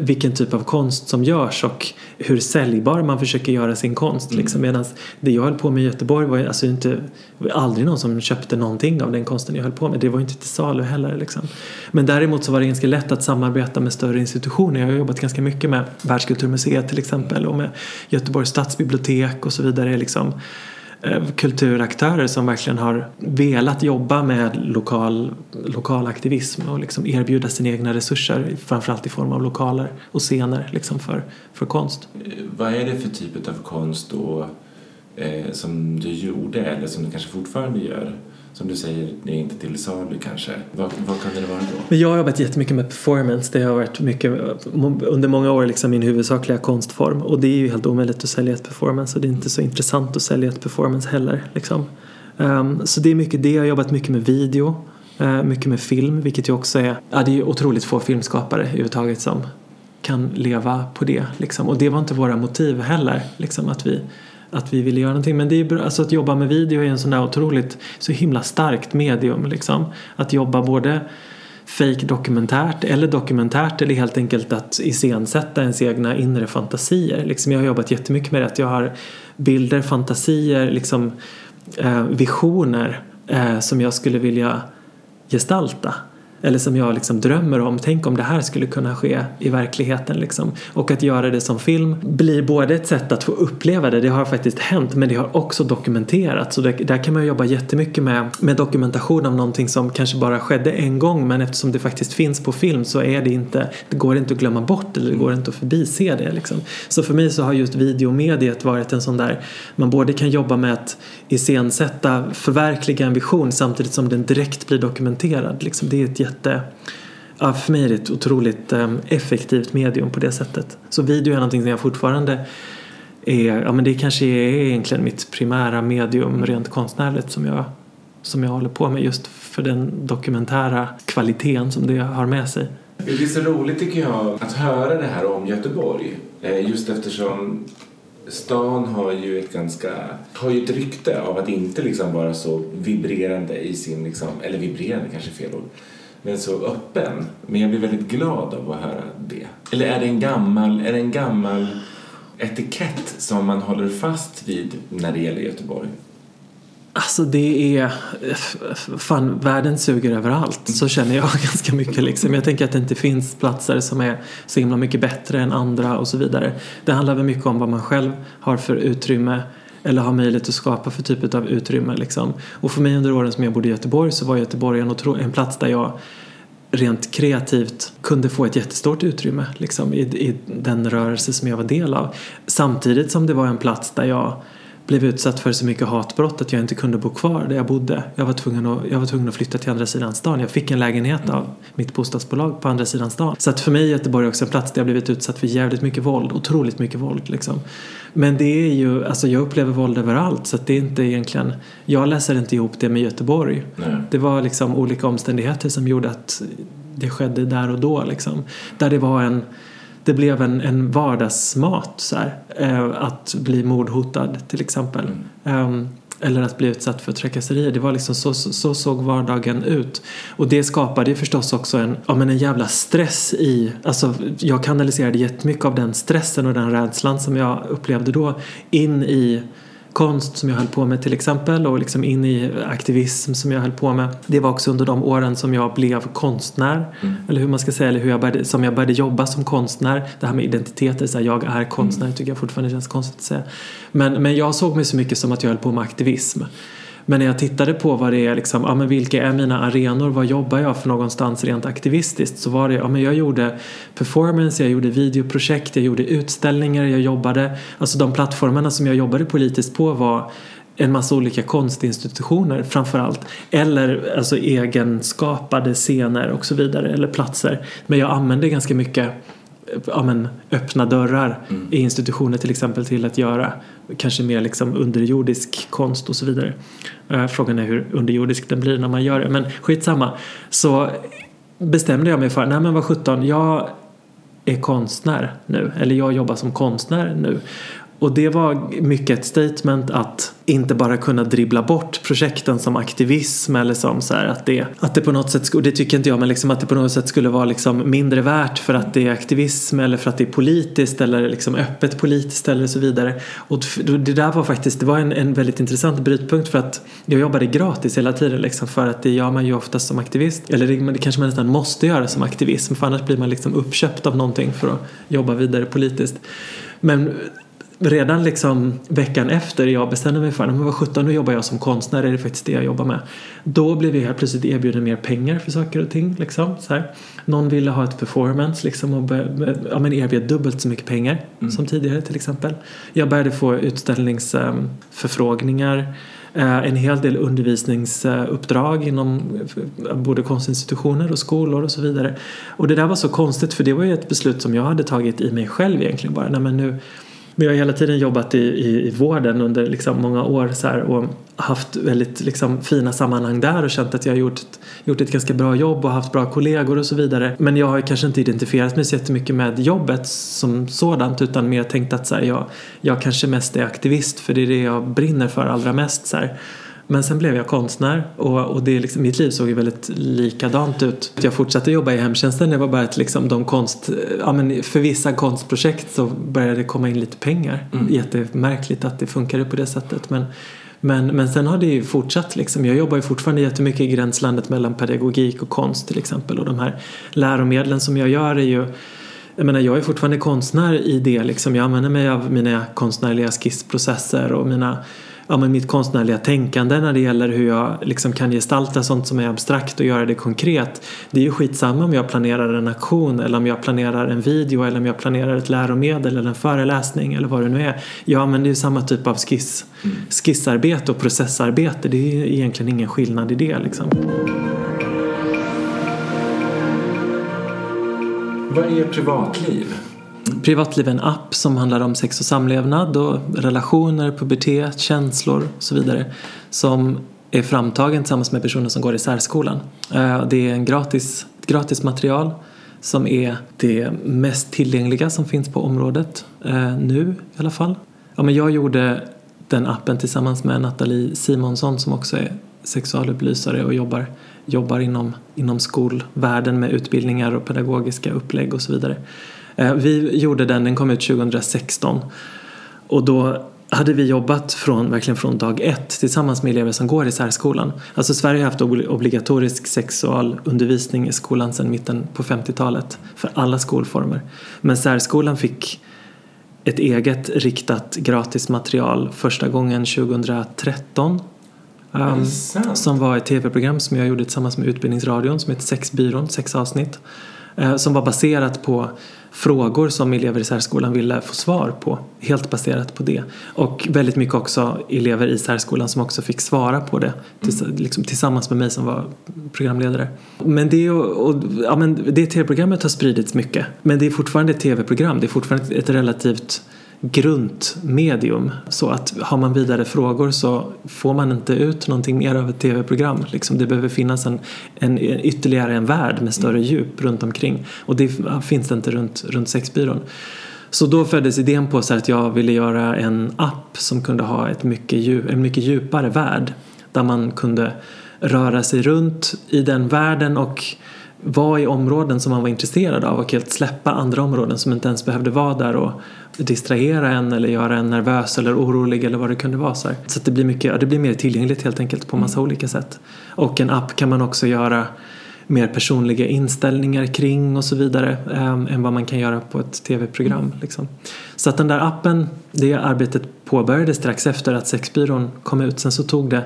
vilken typ av konst som görs och hur säljbar man försöker göra sin konst. Mm. Liksom. Medan det jag höll på med i Göteborg var, alltså inte, var aldrig någon som köpte någonting av den konsten jag höll på med. Det var inte till salu heller. Liksom. Men däremot så var det ganska lätt att samarbeta med större institutioner. Jag har jobbat ganska mycket med Världskulturmuseet till exempel och med Göteborgs stadsbibliotek och så vidare. Liksom Eh, Eh, kulturaktörer som verkligen har velat jobba med lokal, lokal aktivism och liksom erbjuda sina egna resurser framförallt i form av lokaler och scener liksom för, för konst. Eh, vad är det för typ av konst då, eh, som du gjorde eller som du kanske fortfarande gör? Som du säger, det är inte till salu kanske. Vad, vad kan det vara då? Men jag har jobbat jättemycket med performance. Det har varit mycket, under många år liksom min huvudsakliga konstform. Och det är ju helt omöjligt att sälja ett performance och det är inte så intressant att sälja ett performance heller. Liksom. Um, så det är mycket det. Jag har jobbat mycket med video, uh, mycket med film, vilket ju också är, ja det är ju otroligt få filmskapare överhuvudtaget som kan leva på det. Liksom. Och det var inte våra motiv heller, liksom, att vi att vi ville göra någonting. Men det är bra, alltså att jobba med video är en sån där otroligt, så himla starkt medium liksom. Att jobba både fake dokumentärt eller dokumentärt eller helt enkelt att iscensätta ens egna inre fantasier. Liksom jag har jobbat jättemycket med det, att jag har bilder, fantasier, liksom, eh, visioner eh, som jag skulle vilja gestalta eller som jag liksom drömmer om. Tänk om det här skulle kunna ske i verkligheten. Liksom. Och att göra det som film blir både ett sätt att få uppleva det, det har faktiskt hänt, men det har också dokumenterats. Så där kan man jobba jättemycket med, med dokumentation av någonting som kanske bara skedde en gång, men eftersom det faktiskt finns på film så är det inte, det går inte att glömma bort eller det går inte att förbise det. Liksom. Så för mig så har just videomediet varit en sån där, man både kan jobba med att iscensätta, förverkliga en vision samtidigt som den direkt blir dokumenterad. Liksom. Det är ett jätte Ja, för mig är det ett otroligt um, effektivt medium på det sättet. Så video är någonting som jag fortfarande är, ja men det kanske är egentligen mitt primära medium rent konstnärligt som jag, som jag håller på med just för den dokumentära kvaliteten som det har med sig. Det är så roligt tycker jag att höra det här om Göteborg. Eh, just eftersom stan har ju ett ganska, har ju ett rykte av att inte liksom vara så vibrerande i sin, liksom, eller vibrerande kanske fel ord, men så öppen. Men jag blir väldigt glad av att höra det. Eller är det en gammal, är det en gammal etikett som man håller fast vid när det gäller Göteborg? Alltså det är, fan världen suger överallt så känner jag ganska mycket liksom. Jag tänker att det inte finns platser som är så himla mycket bättre än andra och så vidare. Det handlar väl mycket om vad man själv har för utrymme eller har möjlighet att skapa för typ av utrymme liksom. Och för mig under åren som jag bodde i Göteborg så var Göteborg en, en plats där jag rent kreativt kunde få ett jättestort utrymme liksom, i, i den rörelse som jag var del av. Samtidigt som det var en plats där jag blev utsatt för så mycket hatbrott att jag inte kunde bo kvar där jag bodde. Jag var tvungen att, jag var tvungen att flytta till andra sidan stan. Jag fick en lägenhet av mitt bostadsbolag på andra sidan stan. Så att för mig är Göteborg också en plats där jag blivit utsatt för jävligt mycket våld. Otroligt mycket våld liksom. Men det är ju, alltså jag upplever våld överallt så att det är inte egentligen, jag läser inte ihop det med Göteborg. Nej. Det var liksom olika omständigheter som gjorde att det skedde där och då liksom. Där det var en det blev en, en vardagsmat så här, eh, att bli mordhotad till exempel. Ehm, eller att bli utsatt för trakasserier. Det var liksom så, så, så såg vardagen ut. Och det skapade ju förstås också en, ja, men en jävla stress i, alltså jag kanaliserade jättemycket av den stressen och den rädslan som jag upplevde då in i konst som jag höll på med till exempel och liksom in i aktivism som jag höll på med. Det var också under de åren som jag blev konstnär. Eller hur man ska säga, eller hur jag började, som jag började jobba som konstnär. Det här med identiteter, så här, jag är konstnär tycker jag fortfarande känns konstigt att säga. Men, men jag såg mig så mycket som att jag höll på med aktivism. Men när jag tittade på vad det är, liksom, ja, men vilka är mina arenor, vad jobbar jag för någonstans rent aktivistiskt så var det, ja men jag gjorde performance, jag gjorde videoprojekt, jag gjorde utställningar, jag jobbade, alltså de plattformarna som jag jobbade politiskt på var en massa olika konstinstitutioner framförallt. Eller alltså egenskapade scener och så vidare, eller platser. Men jag använde ganska mycket ja, men, öppna dörrar i institutioner till exempel till att göra kanske mer liksom underjordisk konst och så vidare. Eh, frågan är hur underjordisk den blir när man gör det, men skitsamma. Så bestämde jag mig för, nej men vad sjutton, jag är konstnär nu, eller jag jobbar som konstnär nu. Och det var mycket ett statement att inte bara kunna dribbla bort projekten som aktivism eller som så här att det, att det på något sätt, och det tycker inte jag, men liksom att det på något sätt skulle vara liksom mindre värt för att det är aktivism eller för att det är politiskt eller liksom öppet politiskt eller så vidare. Och det där var faktiskt, det var en, en väldigt intressant brytpunkt för att jag jobbade gratis hela tiden liksom för att det gör man ju oftast som aktivist. Eller det, det kanske man nästan måste göra som aktivism för annars blir man liksom uppköpt av någonting för att jobba vidare politiskt. Men redan liksom veckan efter jag bestämde mig för att vad 17 nu jobbar jag som konstnär, är det faktiskt det jag jobbar med. Då blev jag helt plötsligt erbjuden mer pengar för saker och ting. Liksom, så här. Någon ville ha ett performance liksom, och ja, men erbjöd dubbelt så mycket pengar som tidigare till exempel. Jag började få utställningsförfrågningar. En hel del undervisningsuppdrag inom både konstinstitutioner och skolor och så vidare. Och det där var så konstigt för det var ju ett beslut som jag hade tagit i mig själv egentligen bara. Nej, men nu, men jag har hela tiden jobbat i, i, i vården under liksom många år så här, och haft väldigt liksom, fina sammanhang där och känt att jag har gjort ett, gjort ett ganska bra jobb och haft bra kollegor och så vidare. Men jag har kanske inte identifierat mig så jättemycket med jobbet som sådant utan mer tänkt att så här, jag, jag kanske mest är aktivist för det är det jag brinner för allra mest. Så här. Men sen blev jag konstnär och, och det liksom, mitt liv såg ju väldigt likadant ut. Jag fortsatte jobba i hemtjänsten, det var bara att liksom de konst, ja men för vissa konstprojekt så började det komma in lite pengar. Mm. Jättemärkligt att det funkade på det sättet men men, men sen har det ju fortsatt liksom. Jag jobbar ju fortfarande jättemycket i gränslandet mellan pedagogik och konst till exempel och de här läromedlen som jag gör är ju jag menar jag är fortfarande konstnär i det liksom. Jag använder mig av mina konstnärliga skissprocesser och mina ja, men mitt konstnärliga tänkande när det gäller hur jag liksom kan gestalta sånt som är abstrakt och göra det konkret. Det är ju skitsamma om jag planerar en aktion eller om jag planerar en video eller om jag planerar ett läromedel eller en föreläsning eller vad det nu är. Jag använder ju samma typ av skiss, skissarbete och processarbete. Det är ju egentligen ingen skillnad i det liksom. Vad är privatliv? Privatliv är en app som handlar om sex och samlevnad och relationer, pubertet, känslor och så vidare. Som är framtagen tillsammans med personer som går i särskolan. Eh, det är en gratis, gratis material som är det mest tillgängliga som finns på området eh, nu i alla fall. Ja, men jag gjorde den appen tillsammans med Nathalie Simonsson som också är sexualupplysare och jobbar, jobbar inom, inom skolvärlden med utbildningar och pedagogiska upplägg och så vidare. Vi gjorde den, den kom ut 2016 och då hade vi jobbat från, verkligen från dag ett tillsammans med elever som går i särskolan. Alltså Sverige har haft obligatorisk sexualundervisning i skolan sedan mitten på 50-talet för alla skolformer. Men särskolan fick ett eget riktat gratis material första gången 2013 Um, som var ett tv-program som jag gjorde tillsammans med Utbildningsradion som heter Sexbyrån, sex avsnitt. eh, som var baserat på frågor som elever i särskolan ville få svar på. Helt baserat på det. Och väldigt mycket också elever i särskolan som också fick svara på det tills, liksom, tillsammans med mig som var programledare. Men det, och, och, ja, men det tv-programmet har spridits mycket. Men det är fortfarande ett tv-program. Det är fortfarande ett relativt grunt medium. Så att har man vidare frågor så får man inte ut någonting mer av ett tv-program. Liksom det behöver finnas en, en, ytterligare en värld med större djup runt omkring. Och det finns det inte runt, runt sexbyrån. Så då föddes idén på så att jag ville göra en app som kunde ha ett mycket djup, en mycket djupare värld. Där man kunde röra sig runt i den världen och vara i områden som man var intresserad av och helt släppa andra områden som inte ens behövde vara där och distrahera en eller göra en nervös eller orolig eller vad det kunde vara. Så, så det, blir mycket, det blir mer tillgängligt helt enkelt på massa mm. olika sätt. Och en app kan man också göra mer personliga inställningar kring och så vidare ähm, än vad man kan göra på ett tv-program. Mm. Liksom. Så att den där appen, det arbetet påbörjades strax efter att Sexbyrån kom ut. Sen så tog det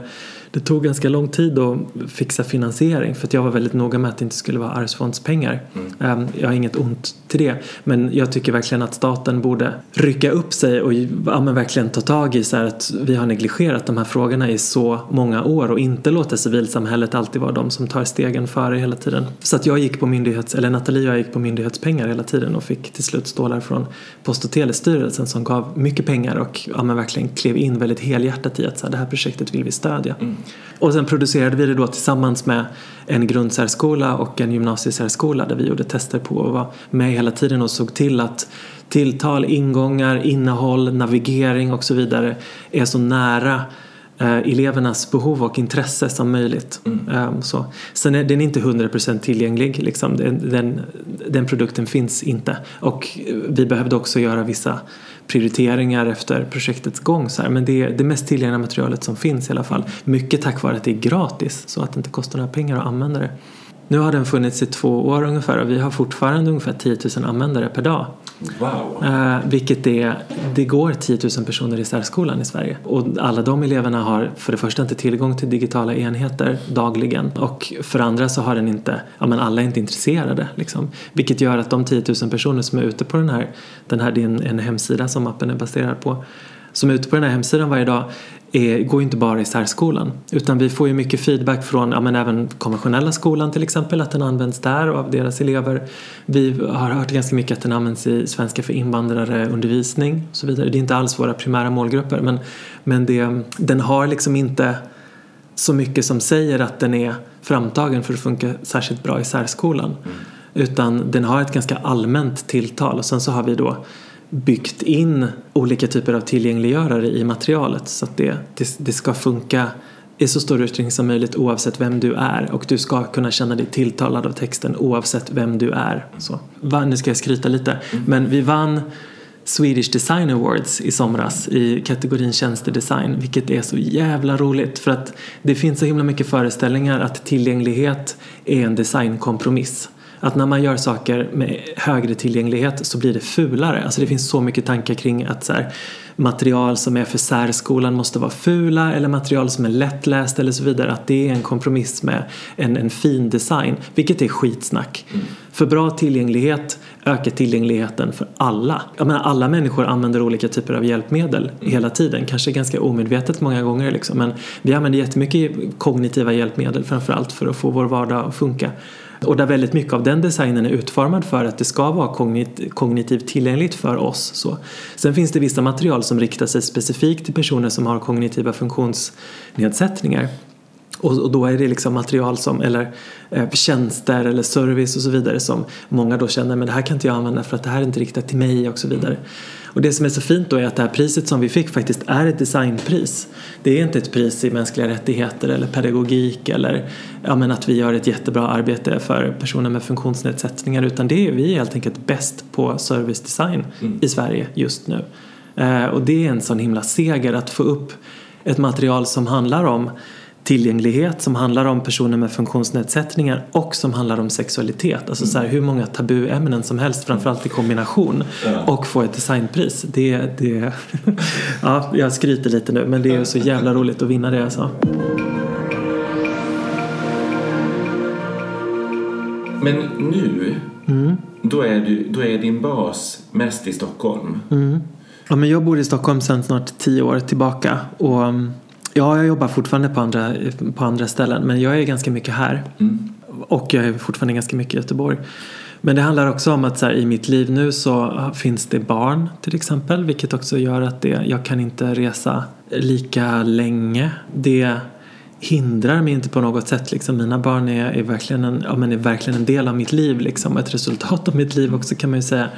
det tog ganska lång tid att fixa finansiering för att jag var väldigt noga med att det inte skulle vara arvsfondspengar. Mm. Ehm, jag har inget ont till det men jag tycker verkligen att staten borde rycka upp sig och ja, verkligen ta tag i så att vi har negligerat de här frågorna i så många år och inte låta civilsamhället alltid vara de som tar stegen före hela tiden. Så att jag gick på myndighets, eller Nathalie och jag gick på myndighetspengar hela tiden och fick till slut stålar från Post och telestyrelsen som gav mycket pengar och ja, verkligen klev in väldigt helhjärtat i att så här, det här projektet vill vi stödja. Mm. Och sen producerade vi det då tillsammans med en grundsärskola och en gymnasiesärskola där vi gjorde tester på och var med hela tiden och såg till att tilltal, ingångar, innehåll, navigering och så vidare är så nära eh, elevernas behov och intresse som möjligt. Mm. Um, så. Sen är den inte 100% tillgänglig, liksom. den, den, den, produkten finns inte. Och vi behövde också göra vissa prioriteringar efter projektets gång. Så här. Men det är det mest tillgängliga materialet som finns i alla fall. Mycket tack vare att det är gratis så att det inte kostar några pengar att använda det. Nu har den funnits i två år ungefär och vi har fortfarande ungefär 10 000 användare per dag. Wow! Eh, vilket är, det går 10 000 personer i särskolan i Sverige. Och alla de eleverna har för det första inte tillgång till digitala enheter dagligen och för andra så har den inte, ja men alla är inte intresserade liksom. Vilket gör att de 10 000 personer som är ute på den här, den här det är en, en hemsida som appen är baserad på som är ute på den här hemsidan varje dag är, går ju inte bara i särskolan utan vi får ju mycket feedback från ja, men även konventionella skolan till exempel att den används där och av deras elever. Vi har hört ganska mycket att den används i svenska för invandrare undervisning och så vidare. Det är inte alls våra primära målgrupper men, men det, den har liksom inte så mycket som säger att den är framtagen för att funka särskilt bra i särskolan. Mm. Utan den har ett ganska allmänt tilltal och sen så har vi då byggt in olika typer av tillgängliggörare i materialet så att det, det, det, ska funka i så stor utsträckning som möjligt oavsett vem du är och du ska kunna känna dig tilltalad av texten oavsett vem du är. Så. Nu ska jag skryta lite men vi vann Swedish Design Awards i somras i kategorin tjänstedesign vilket är så jävla roligt för att det finns så himla mycket föreställningar att tillgänglighet är en designkompromiss att när man gör saker med högre tillgänglighet så blir det fulare. Alltså det finns så mycket tankar kring att så här, material som är för särskolan måste vara fula eller material som är lättläst eller så vidare. Att det är en kompromiss med en, en fin design, vilket är skitsnack. Mm. För bra tillgänglighet ökar tillgängligheten för alla. Jag menar, alla människor använder olika typer av hjälpmedel mm. hela tiden, kanske ganska omedvetet många gånger liksom. men vi använder jättemycket kognitiva hjälpmedel framförallt för att få vår vardag att funka. Och där väldigt mycket av den designen är utformad för att det ska vara kognit kognitivt tillgängligt för oss. Så. Sen finns det vissa material som riktar sig specifikt till personer som har kognitiva funktionsnedsättningar. Och, då är det liksom material som, eller eh, tjänster eller service och så vidare som många då känner men det här kan inte jag använda för att det här är inte riktat till mig och så vidare. Och det som är så fint då är att det här priset som vi fick faktiskt är ett designpris. Det är inte ett pris i mänskliga rättigheter eller pedagogik eller ja, men att vi gör ett jättebra arbete för personer med funktionsnedsättningar utan det är vi är helt enkelt bäst på servicedesign mm. i Sverige just nu. Eh, och det är en sån himla seger att få upp ett material som handlar om tillgänglighet som handlar om personer med funktionsnedsättningar och som handlar om sexualitet. Alltså så här, hur många tabuämnen som helst, framförallt i kombination. Och få ett designpris. Det, det, ja, jag skryter lite nu men det är så jävla roligt att vinna det alltså. Men nu, då, är du, då är din bas mest i Stockholm. Ja, men jag bor i Stockholm sedan snart tio år tillbaka. Och, um, ja, jag jobbar fortfarande på andra, på andra ställen men jag är ganska mycket här. Och jag är fortfarande ganska mycket i Göteborg. Men det handlar också om att så här, i mitt liv nu så finns det barn till exempel vilket också gör att det, jag kan inte resa lika länge. Det hindrar mig inte på något sätt. Liksom. Mina barn är, är, verkligen en, ja, men är verkligen en del av mitt liv. Liksom. Ett resultat av mitt liv också kan man ju säga.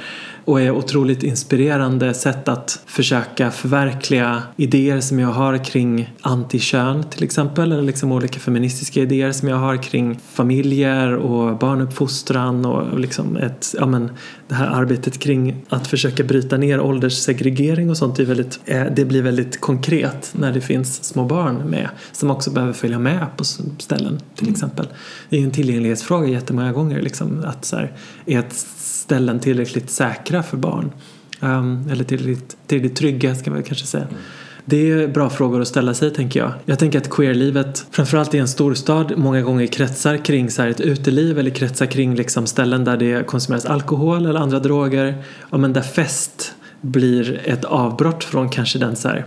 Och är otroligt inspirerande sätt att försöka förverkliga idéer som jag har kring antikön till exempel. Eller liksom olika feministiska idéer som jag har kring familjer och barnuppfostran och liksom ett, ja, men, det här arbetet kring att försöka bryta ner ålderssegregering och sånt är väldigt, eh, det blir väldigt konkret när det finns små barn med som också behöver följa med på ställen till exempel. Det är ju en tillgänglighetsfråga jättemånga gånger liksom, att så här, är ett ställen tillräckligt säkra för barn? Um, eller tillräckligt, tillräckligt trygga ska man kanske säga. Det är bra frågor att ställa sig tänker jag. Jag tänker att queerlivet, framförallt i en storstad, många gånger kretsar kring så här ett uteliv eller kretsar kring liksom ställen där det konsumeras alkohol eller andra droger. Ja, men där fest blir ett avbrott från kanske den så här,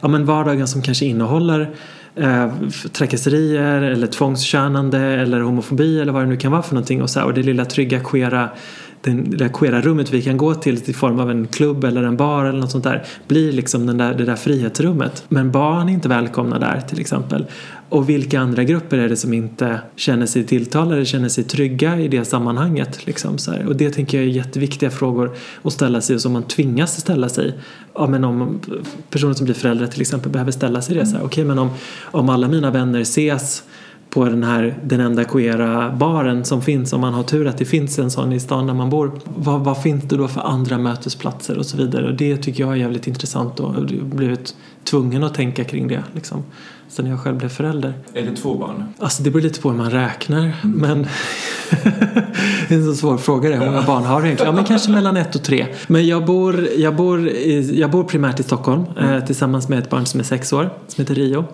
ja, men vardagen som kanske innehåller eh, trakasserier eller tvångskönande eller homofobi eller vad det nu kan vara för någonting och, så här, och det lilla trygga queera den, det där queera rummet vi kan gå till i form av en klubb eller en bar eller något sånt där blir liksom den där, det där frihetsrummet. Men barn är inte välkomna där till exempel. Och vilka andra grupper är det som inte känner sig tilltalade, känner sig trygga i det sammanhanget? Liksom, så här. Och det tänker jag är jätteviktiga frågor att ställa sig och som man tvingas ställa sig. Ja, men om personer som blir föräldrar till exempel behöver ställa sig det. Okej, okay, men om, om alla mina vänner ses på den här den enda queera baren som finns om man har tur att det finns en sån i stan där man bor. Vad, vad finns det då för andra mötesplatser och så vidare och det tycker jag är jävligt intressant och jag har blivit tvungen att tänka kring det liksom sen jag själv blev förälder. Är det två barn? Alltså det beror lite på hur man räknar mm. men det är en så svår fråga det, hur många barn har du egentligen? Ja men kanske mellan ett och tre. Men jag bor, jag bor, i, jag bor primärt i Stockholm mm. eh, tillsammans med ett barn som är sex år som heter Rio.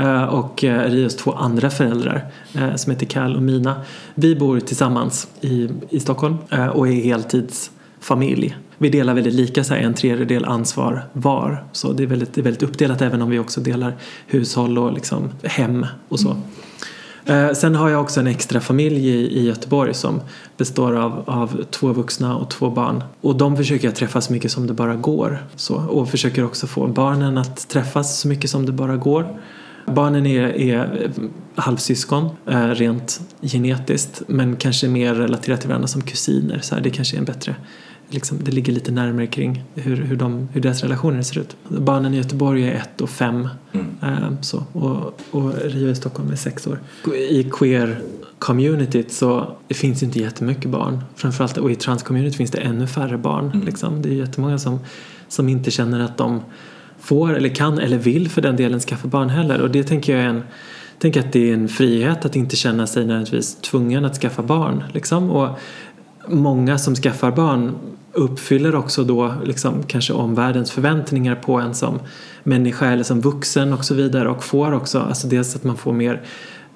Eh, och eh, Rios två andra föräldrar eh, som heter Cal och Mina. Vi bor tillsammans i, i Stockholm och är heltidsfamilj. Vi delar väldigt lika, så här, en tredjedel ansvar var. Så det är, väldigt, det är väldigt uppdelat även om vi också delar hushåll och liksom hem och så. Mm. Sen har jag också en extra familj i Göteborg som består av, av två vuxna och två barn. Och de försöker jag träffa så mycket som det bara går. Så, och försöker också få barnen att träffas så mycket som det bara går. Barnen är, är halvsyskon eh, rent genetiskt men kanske mer relaterat till varandra som kusiner. Så här, det kanske är en bättre Liksom, det ligger lite närmare kring hur, hur, de, hur deras relationer ser ut. Barnen i Göteborg är ett och fem mm. eh, så, och, och Rio i Stockholm är sex år. I queer-communityt så det finns inte jättemycket barn. Framförallt och i trans-communityt finns det ännu färre barn. Mm. Liksom. Det är jättemånga som, som inte känner att de får eller kan eller vill för den delen skaffa barn heller. Och det tänker jag är en tänker att det är en frihet att inte känna sig nödvändigtvis tvungen att skaffa barn liksom. Och många som skaffar barn uppfyller också då liksom kanske omvärldens förväntningar på en som människa eller som vuxen och så vidare och får också, alltså dels att man får mer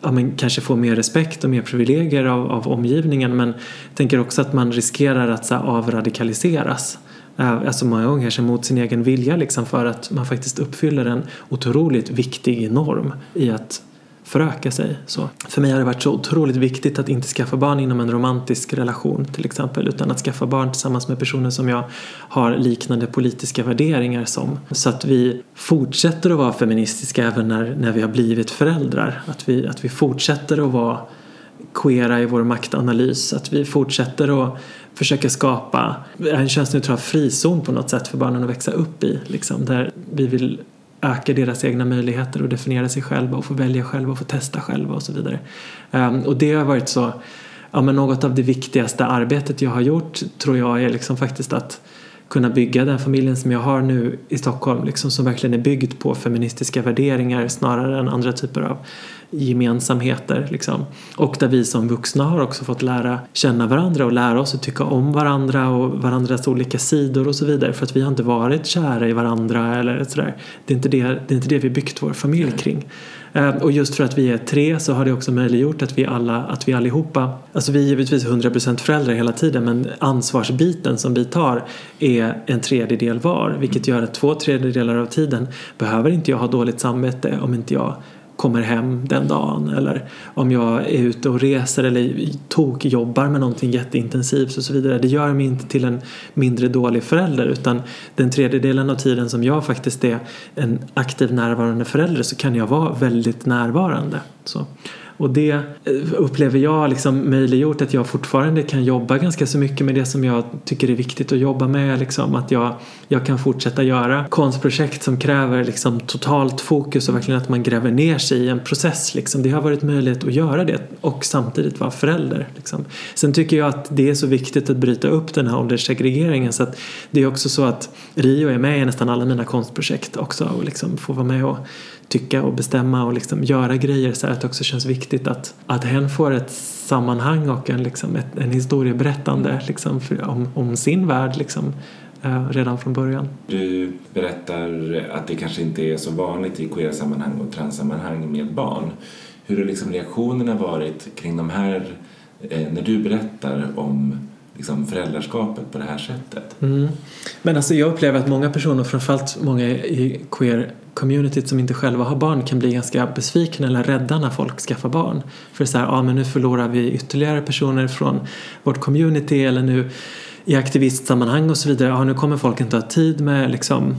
ja, men kanske får mer respekt och mer privilegier av, av omgivningen men jag tänker också att man riskerar att så här, avradikaliseras. Eh, alltså många gånger kanske mot sin egen vilja liksom för att man faktiskt uppfyller en otroligt viktig norm i att föröka sig. Så. För mig har det varit så otroligt viktigt att inte skaffa barn inom en romantisk relation till exempel utan att skaffa barn tillsammans med personer som jag har liknande politiska värderingar som. Så att vi fortsätter att vara feministiska även när, när vi har blivit föräldrar. Att vi, att vi fortsätter att vara queera i vår maktanalys. Att vi fortsätter att försöka skapa en könsneutral frizon på något sätt för barnen att växa upp i. Liksom, där vi vill öka deras egna möjligheter att definiera sig själva och få välja själva och få testa själva och så vidare. Um, och det har varit så, ja men något av det viktigaste arbetet jag har gjort tror jag är liksom faktiskt att kunna bygga den familjen som jag har nu i Stockholm liksom, som verkligen är byggd på feministiska värderingar snarare än andra typer av gemensamheter. Liksom. Och där vi som vuxna har också fått lära känna varandra och lära oss att tycka om varandra och varandras olika sidor och så vidare. För att vi har inte varit kära i varandra eller sådär. Det är inte det, det, är inte det vi byggt vår familj kring. Eh, och just för att vi är tre så har det också möjliggjort att vi alla, att vi allihopa, alltså vi är givetvis 100% föräldrar hela tiden men ansvarsbiten som vi tar är en tredjedel var vilket gör att två tredjedelar av tiden behöver inte jag ha dåligt samvete om inte jag kommer hem den dagen eller om jag är ute och reser eller tok jobbar med någonting jätteintensivt och så vidare. Det gör mig inte till en mindre dålig förälder utan den tredjedelen av tiden som jag faktiskt är en aktiv närvarande förälder så kan jag vara väldigt närvarande. Så. Och det eh, upplever jag liksom möjliggjort att jag fortfarande kan jobba ganska så mycket med det som jag tycker är viktigt att jobba med. Liksom. Att jag, jag kan fortsätta göra konstprojekt som kräver liksom totalt fokus och verkligen att man gräver ner sig i en process. Liksom. Det har varit möjligt att göra det och samtidigt vara förälder. Liksom. Sen tycker jag att det är så viktigt att bryta upp den här ålderssegregeringen så att det är också så att Rio är med i nästan alla mina konstprojekt också och liksom får vara med och tycka och bestämma och liksom göra grejer så att det också känns viktigt att, att hen får ett sammanhang och en, liksom, ett, en historieberättande liksom, för, om, om sin värld liksom, eh, redan från början. Du berättar att det kanske inte är så vanligt i queer-sammanhang och transsammanhang med barn. Hur har liksom reaktionerna varit kring de här, eh, när du berättar om liksom föräldraskapet på det här sättet. Mm. Men alltså jag upplever att många personer, framförallt många i queer-communityt som inte själva har barn kan bli ganska besvikna eller rädda när folk skaffar barn. För så här, ja men nu förlorar vi ytterligare personer från vårt community eller nu i aktivistsammanhang och så vidare, ja nu kommer folk inte ha tid med liksom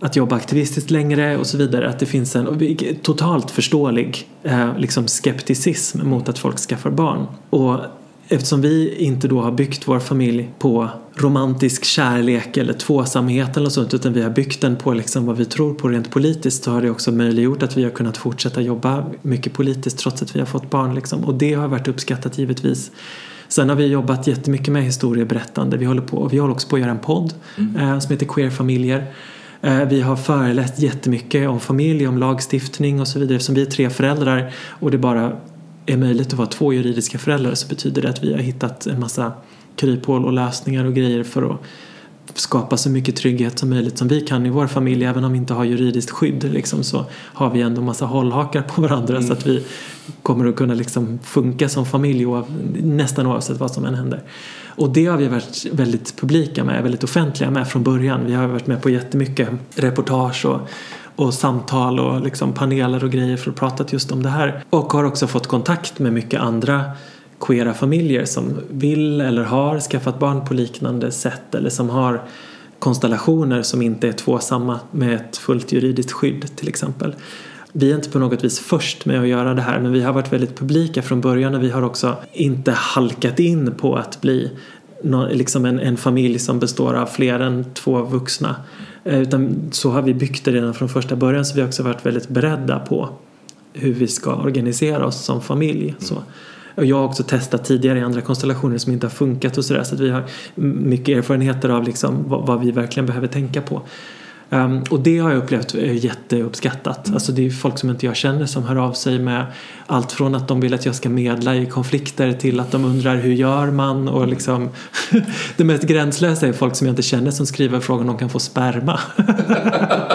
att jobba aktivistiskt längre och så vidare. Att det finns en totalt förståelig eh, liksom skepticism mot att folk skaffar barn. Och Eftersom vi inte då har byggt vår familj på romantisk kärlek eller tvåsamhet eller sånt utan vi har byggt den på liksom vad vi tror på rent politiskt så har det också möjliggjort att vi har kunnat fortsätta jobba mycket politiskt trots att vi har fått barn liksom. och det har varit uppskattat givetvis. Sen har vi jobbat jättemycket med historieberättande. Vi håller, på, vi håller också på att göra en podd mm. eh, som heter Queer familjer. Eh, vi har föreläst jättemycket om familj, om lagstiftning och så vidare eftersom vi är tre föräldrar och det bara är möjligt att vara två juridiska föräldrar så betyder det att vi har hittat en massa kryphål och lösningar och grejer för att skapa så mycket trygghet som möjligt som vi kan i vår familj även om vi inte har juridiskt skydd liksom, så har vi ändå massa hållhakar på varandra mm. så att vi kommer att kunna liksom funka som familj oav, nästan oavsett vad som än händer. Och det har vi varit väldigt publika med, väldigt offentliga med från början. Vi har varit med på jättemycket reportage och och samtal och liksom paneler och grejer för att prata just om det här. Och har också fått kontakt med mycket andra queera familjer som vill eller har skaffat barn på liknande sätt eller som har konstellationer som inte är tvåsamma med ett fullt juridiskt skydd till exempel. Vi är inte på något vis först med att göra det här men vi har varit väldigt publika från början och vi har också inte halkat in på att bli liksom en, en familj som består av fler än två vuxna utan så har vi byggt det redan från första början så vi har också varit väldigt beredda på hur vi ska organisera oss som familj. Mm. Så. Och jag har också testat tidigare i andra konstellationer som inte har funkat och sådär så att vi har mycket erfarenheter av liksom vad, vad vi verkligen behöver tänka på. Um, och det har jag upplevt är jätteuppskattat. Mm. Alltså det är folk som inte jag känner som hör av sig med allt från att de vill att jag ska medla i konflikter till att de undrar hur gör man och liksom det mest gränslösa är folk som jag inte känner som skriver frågan om de kan få sperma.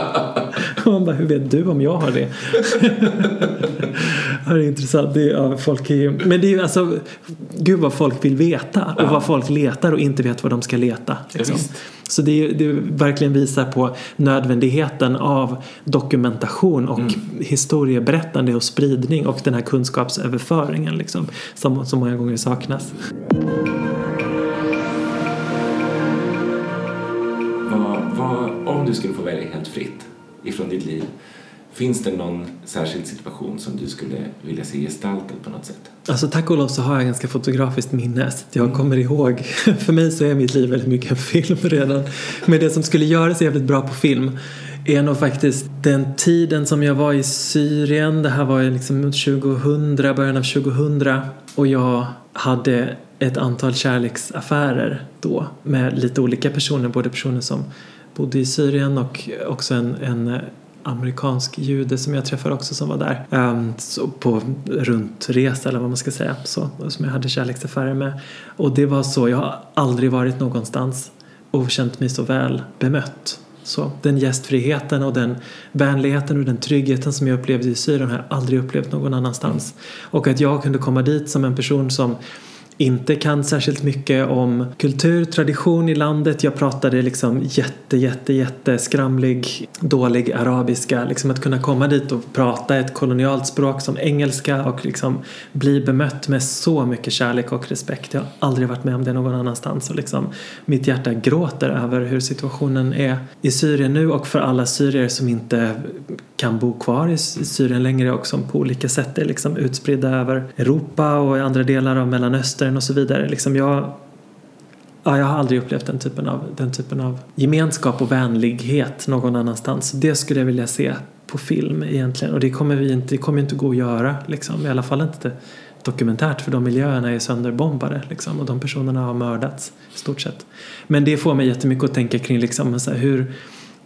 bara, hur vet du om jag har det? det är intressant. Det är, ja, folk är ju, men det är ju alltså, gud vad folk vill veta och ja. vad folk letar och inte vet vad de ska leta. Liksom. Ja, så det, det verkligen visar på nödvändigheten av dokumentation och mm. historieberättande och spridning och den här kunskapsöverföringen liksom, som, som många gånger saknas. Vad, vad, om du skulle få välja helt fritt ifrån ditt liv Finns det någon särskild situation som du skulle vilja se gestaltad på något sätt? Alltså tack och lov så har jag ganska fotografiskt minne så jag mm. kommer ihåg. För mig så är mitt liv väldigt mycket en film redan. Men det som skulle göra sig jävligt bra på film är nog faktiskt den tiden som jag var i Syrien. Det här var ju liksom 2000, början av 2000 och jag hade ett antal kärleksaffärer då med lite olika personer, både personer som bodde i Syrien och också en, en eh, amerikansk jude som jag träffade också som var där. Um, så på runtresa eller vad man ska säga så, som jag hade kärleksaffärer med. Och det var så, jag har aldrig varit någonstans och känt mig så väl bemött. Så den gästfriheten och den vänligheten och den tryggheten som jag upplevde i Syrien har jag aldrig upplevt någon annanstans. Och att jag kunde komma dit som en person som inte kan särskilt mycket om kultur, tradition i landet. Jag pratade liksom jätte, jätte, jätte skramlig, dålig arabiska. Liksom att kunna komma dit och prata ett kolonialt språk som engelska och liksom bli bemött med så mycket kärlek och respekt. Jag har aldrig varit med om det någon annanstans och liksom mitt hjärta gråter över hur situationen är i Syrien nu och för alla syrier som inte kan bo kvar i Syrien längre och som på olika sätt är liksom utspridda över Europa och i andra delar av Mellanöstern och så vidare. Liksom jag, ja, jag har aldrig upplevt den typen, av, den typen av gemenskap och vänlighet någon annanstans. Det skulle jag vilja se på film egentligen och det kommer vi inte, det kommer inte gå att göra liksom. i alla fall inte dokumentärt för de miljöerna är sönderbombade liksom, och de personerna har mördats i stort sett. Men det får mig jättemycket att tänka kring liksom, så här, hur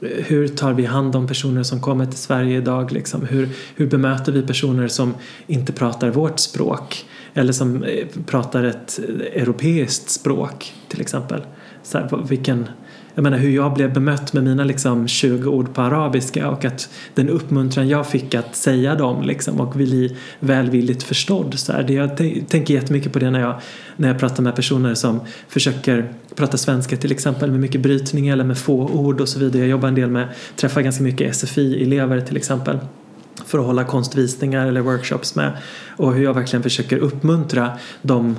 hur tar vi hand om personer som kommer till Sverige idag? Liksom? Hur, hur bemöter vi personer som inte pratar vårt språk? Eller som eh, pratar ett eh, europeiskt språk till exempel. Så här, vilken, jag menar hur jag blev bemött med mina liksom 20 ord på arabiska och att den uppmuntran jag fick att säga dem liksom och bli välvilligt förstådd. Så här, det, jag tänker jättemycket på det när jag, när jag pratar med personer som försöker prata svenska till exempel med mycket brytning eller med få ord och så vidare. Jag jobbar en del med, träffar ganska mycket SFI-elever till exempel för att hålla konstvisningar eller workshops med och hur jag verkligen försöker uppmuntra de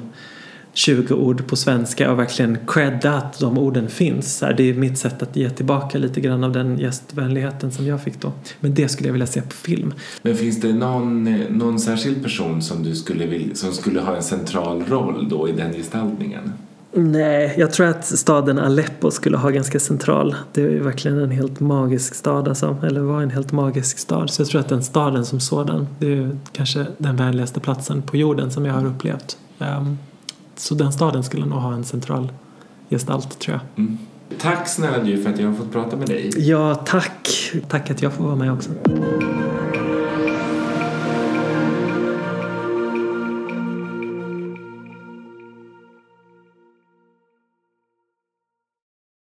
20 ord på svenska och verkligen credda att de orden finns. Det är mitt sätt att ge tillbaka lite grann av den gästvänligheten som jag fick då. Men det skulle jag vilja se på film. Men finns det någon, någon särskild person som du skulle vilja, som skulle ha en central roll då i den gestaltningen? Nej, jag tror att staden Aleppo skulle ha ganska central. Det är verkligen en helt magisk stad alltså, eller var en helt magisk stad. Så jag tror att den staden som sådan, det är kanske den vänligaste platsen på jorden som jag har upplevt. Um, så den staden skulle nog ha en central gestalt tror jag. Mm. Tack snälla du för att jag har fått prata med dig. Ja, tack. Tack att jag får vara med också.